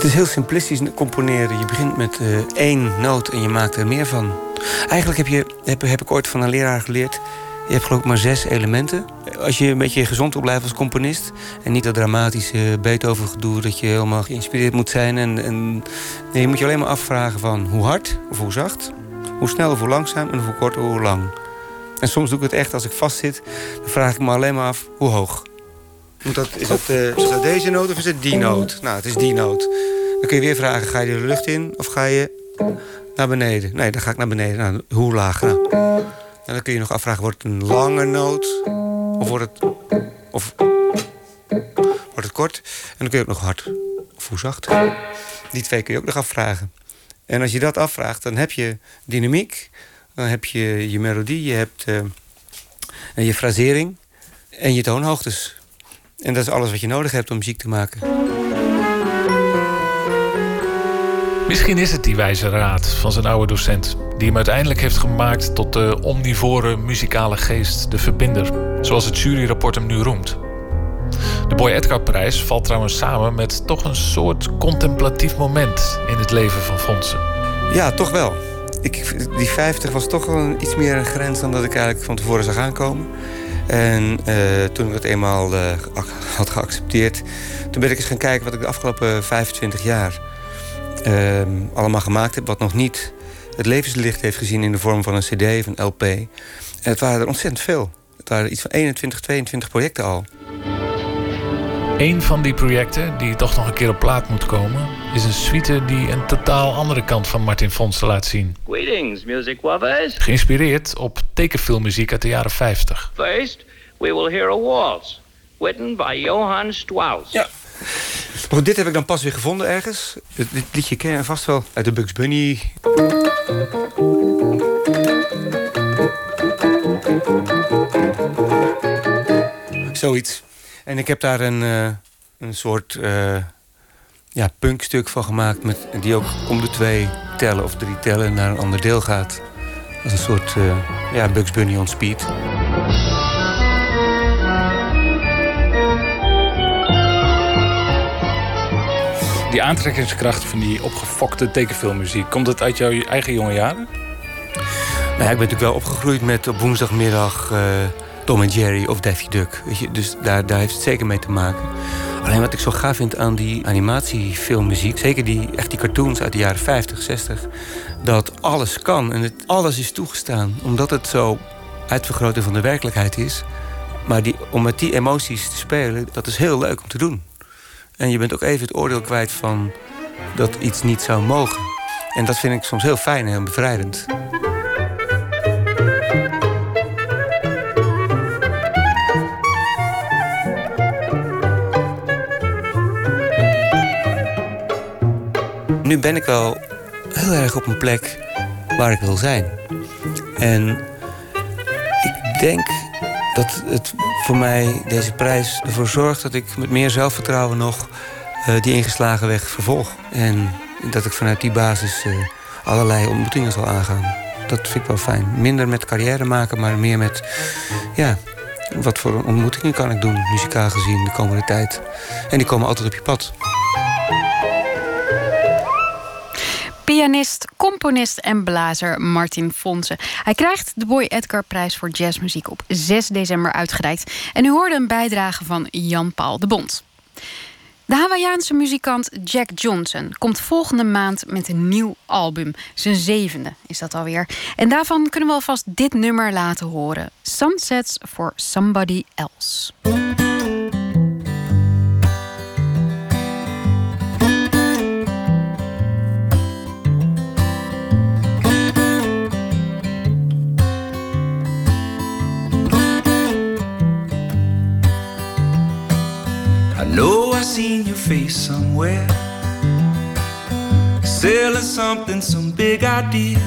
Het is heel simplistisch componeren. Je begint met uh, één noot en je maakt er meer van. Eigenlijk heb, je, heb, ik ooit van een leraar geleerd... je hebt geloof ik maar zes elementen. Als je een beetje gezond wil blijven als componist... en niet dat dramatische Beethoven-gedoe... dat je helemaal geïnspireerd moet zijn. En, en, nee, je moet je alleen maar afvragen van hoe hard of hoe zacht... hoe snel of hoe langzaam en hoe kort of hoe lang. En soms doe ik het echt als ik vastzit... dan vraag ik me alleen maar af hoe hoog. Dat, is, dat, uh, is dat deze noot of is het die noot? Nou, het is die noot. Dan kun je weer vragen, ga je de lucht in of ga je naar beneden? Nee, dan ga ik naar beneden. Nou, hoe laag? Nou. En dan kun je nog afvragen, wordt het een lange noot? Of wordt het, of, wordt het kort? En dan kun je ook nog hard of hoe zacht. Die twee kun je ook nog afvragen. En als je dat afvraagt, dan heb je dynamiek. Dan heb je je melodie, je hebt uh, je frasering en je toonhoogtes. En dat is alles wat je nodig hebt om muziek te maken. Misschien is het die wijze raad van zijn oude docent... die hem uiteindelijk heeft gemaakt tot de omnivore muzikale geest, de verbinder... zoals het juryrapport hem nu roemt. De Boy Edgar-prijs valt trouwens samen met toch een soort contemplatief moment... in het leven van Fonsen. Ja, toch wel. Ik, die 50 was toch wel iets meer een grens dan dat ik eigenlijk van tevoren zag aankomen. En uh, toen ik dat eenmaal uh, had geaccepteerd... toen ben ik eens gaan kijken wat ik de afgelopen 25 jaar uh, allemaal gemaakt heb... wat nog niet het levenslicht heeft gezien in de vorm van een cd of een LP. En het waren er ontzettend veel. Het waren iets van 21, 22 projecten al. Een van die projecten, die toch nog een keer op plaat moet komen... is een suite die een totaal andere kant van Martin Fonsen laat zien. Greetings, music lovers. Geïnspireerd op tekenfilmmuziek uit de jaren 50. First, we will hear a waltz, written by Johann Strauss. Ja. Maar goed, dit heb ik dan pas weer gevonden ergens. Dit liedje ken je vast wel uit de Bugs Bunny. Zoiets. En ik heb daar een, uh, een soort uh, ja, punkstuk van gemaakt... Met, die ook om de twee tellen of drie tellen naar een ander deel gaat. Als een soort uh, ja, Bugs Bunny on speed. Die aantrekkingskracht van die opgefokte tekenfilmmuziek... komt dat uit jouw eigen jonge jaren? Nou ja, ik ben natuurlijk wel opgegroeid met op woensdagmiddag... Uh, Tom en Jerry of Daffy Duck. Weet je? Dus daar, daar heeft het zeker mee te maken. Alleen wat ik zo gaaf vind aan die animatiefilmmuziek... zeker die, echt die cartoons uit de jaren 50, 60... dat alles kan en het, alles is toegestaan. Omdat het zo uitvergroten van de werkelijkheid is. Maar die, om met die emoties te spelen, dat is heel leuk om te doen. En je bent ook even het oordeel kwijt van dat iets niet zou mogen. En dat vind ik soms heel fijn en bevrijdend. Nu ben ik wel heel erg op een plek waar ik wil zijn. En ik denk dat het voor mij deze prijs ervoor zorgt dat ik met meer zelfvertrouwen nog uh, die ingeslagen weg vervolg. En dat ik vanuit die basis uh, allerlei ontmoetingen zal aangaan. Dat vind ik wel fijn. Minder met carrière maken, maar meer met ja, wat voor ontmoetingen kan ik doen, muzikaal gezien, de komende tijd. En die komen altijd op je pad. Pianist, componist en blazer Martin Fonse. Hij krijgt de Boy Edgar prijs voor jazzmuziek op 6 december uitgereikt. En u hoorde een bijdrage van Jan-Paul de Bond. De Hawaïaanse muzikant Jack Johnson komt volgende maand met een nieuw album. Zijn zevende is dat alweer. En daarvan kunnen we alvast dit nummer laten horen: Sunsets for Somebody Else. Know I seen your face somewhere. Selling something, some big idea.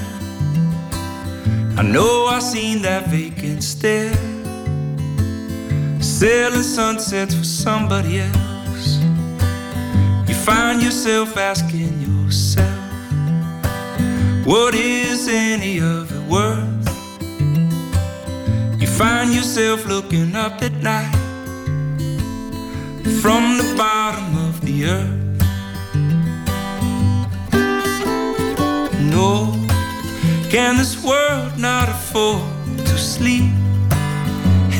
I know I've seen that vacant stare. Selling sunsets for somebody else. You find yourself asking yourself, what is any of it worth? You find yourself looking up at night from No, can this world not afford to sleep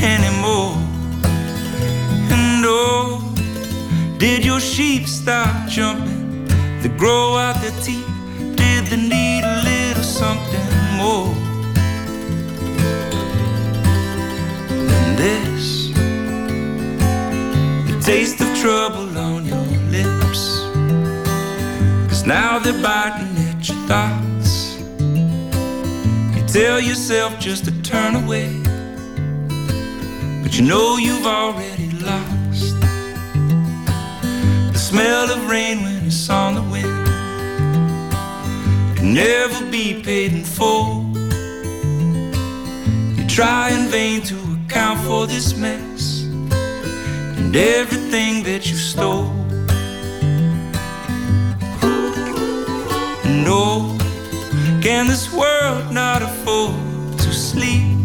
anymore? And oh, did your sheep stop jumping? They grow out their teeth? Did they need a little something more? than this? The taste of trouble Now they're biting at your thoughts. You tell yourself just to turn away, but you know you've already lost. The smell of rain when it's on the wind can never be paid in full. You try in vain to account for this mess and everything that you stole. No, can this world not afford to sleep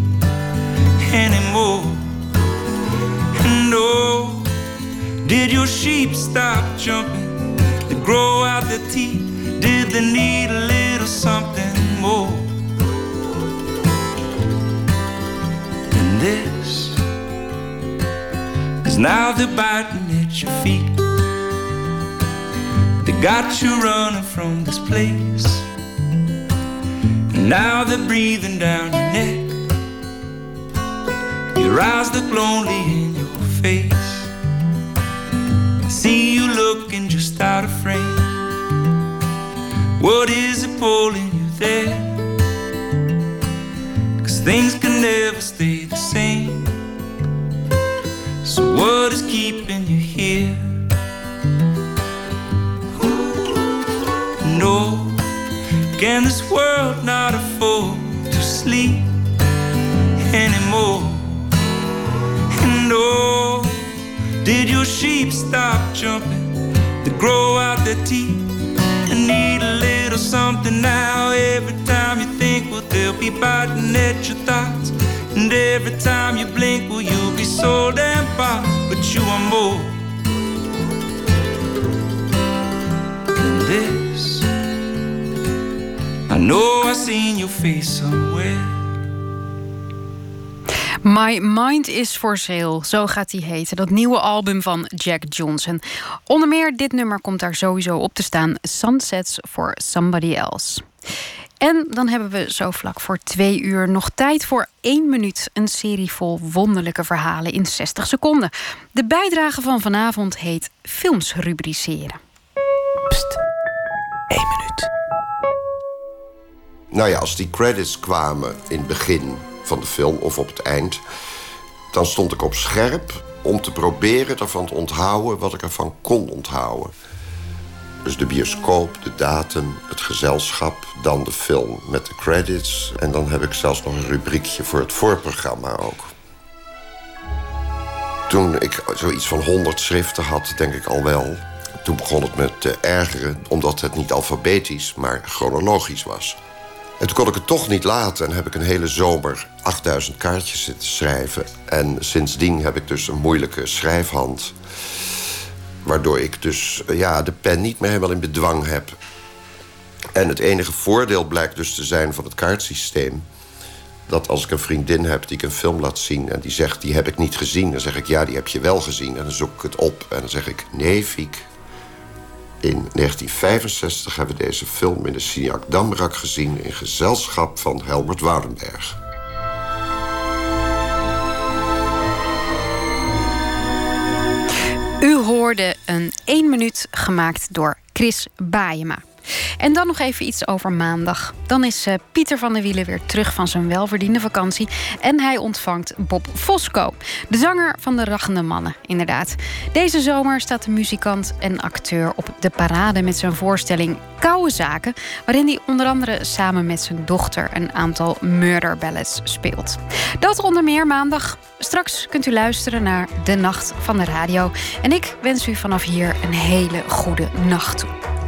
anymore? No, did your sheep stop jumping to grow out their teeth? Did they need a little something more than this? Is now they're biting at your feet. Got you running from this place. And now they're breathing down your neck. Your eyes look lonely in your face. I see you looking just out of frame. What is it pulling you there? Cause things can never stay can this world not afford to sleep anymore? And no, did your sheep stop jumping to grow out their teeth? And need a little something now every time you think, well, they'll be biting at your thoughts. And every time you blink, well, you'll be so damn far, but you are more know I seen your face somewhere. My Mind is for Sale, zo gaat hij heten. Dat nieuwe album van Jack Johnson. Onder meer dit nummer komt daar sowieso op te staan: Sunsets for Somebody Else. En dan hebben we zo vlak voor twee uur nog tijd voor één minuut. Een serie vol wonderlijke verhalen in 60 seconden. De bijdrage van vanavond heet Films rubriceren. Pst, één minuut. Nou ja, als die credits kwamen in het begin van de film of op het eind... dan stond ik op scherp om te proberen ervan te onthouden... wat ik ervan kon onthouden. Dus de bioscoop, de datum, het gezelschap, dan de film met de credits. En dan heb ik zelfs nog een rubriekje voor het voorprogramma ook. Toen ik zoiets van 100 schriften had, denk ik al wel. Toen begon het me te ergeren, omdat het niet alfabetisch, maar chronologisch was. En toen kon ik het toch niet laten en heb ik een hele zomer 8000 kaartjes zitten schrijven. En sindsdien heb ik dus een moeilijke schrijfhand. Waardoor ik dus eh, ja, de pen niet meer helemaal in bedwang heb. En het enige voordeel blijkt dus te zijn van het kaartsysteem... dat als ik een vriendin heb die ik een film laat zien... en die zegt, die heb ik niet gezien, dan zeg ik, ja, die heb je wel gezien. En dan zoek ik het op en dan zeg ik, nee, Fiek... in 1965 hebben we deze film in de Signac Damrak gezien... in gezelschap van Helmut Woudenberg. U hoorde een 1 minuut gemaakt door Chris Baayema. En dan nog even iets over maandag. Dan is uh, Pieter van der Wielen weer terug van zijn welverdiende vakantie. En hij ontvangt Bob Fosco, de zanger van de Rachende Mannen, inderdaad. Deze zomer staat de muzikant en acteur op de parade met zijn voorstelling Koude Zaken. Waarin hij onder andere samen met zijn dochter een aantal murder ballads speelt. Dat onder meer maandag. Straks kunt u luisteren naar De Nacht van de Radio. En ik wens u vanaf hier een hele goede nacht toe.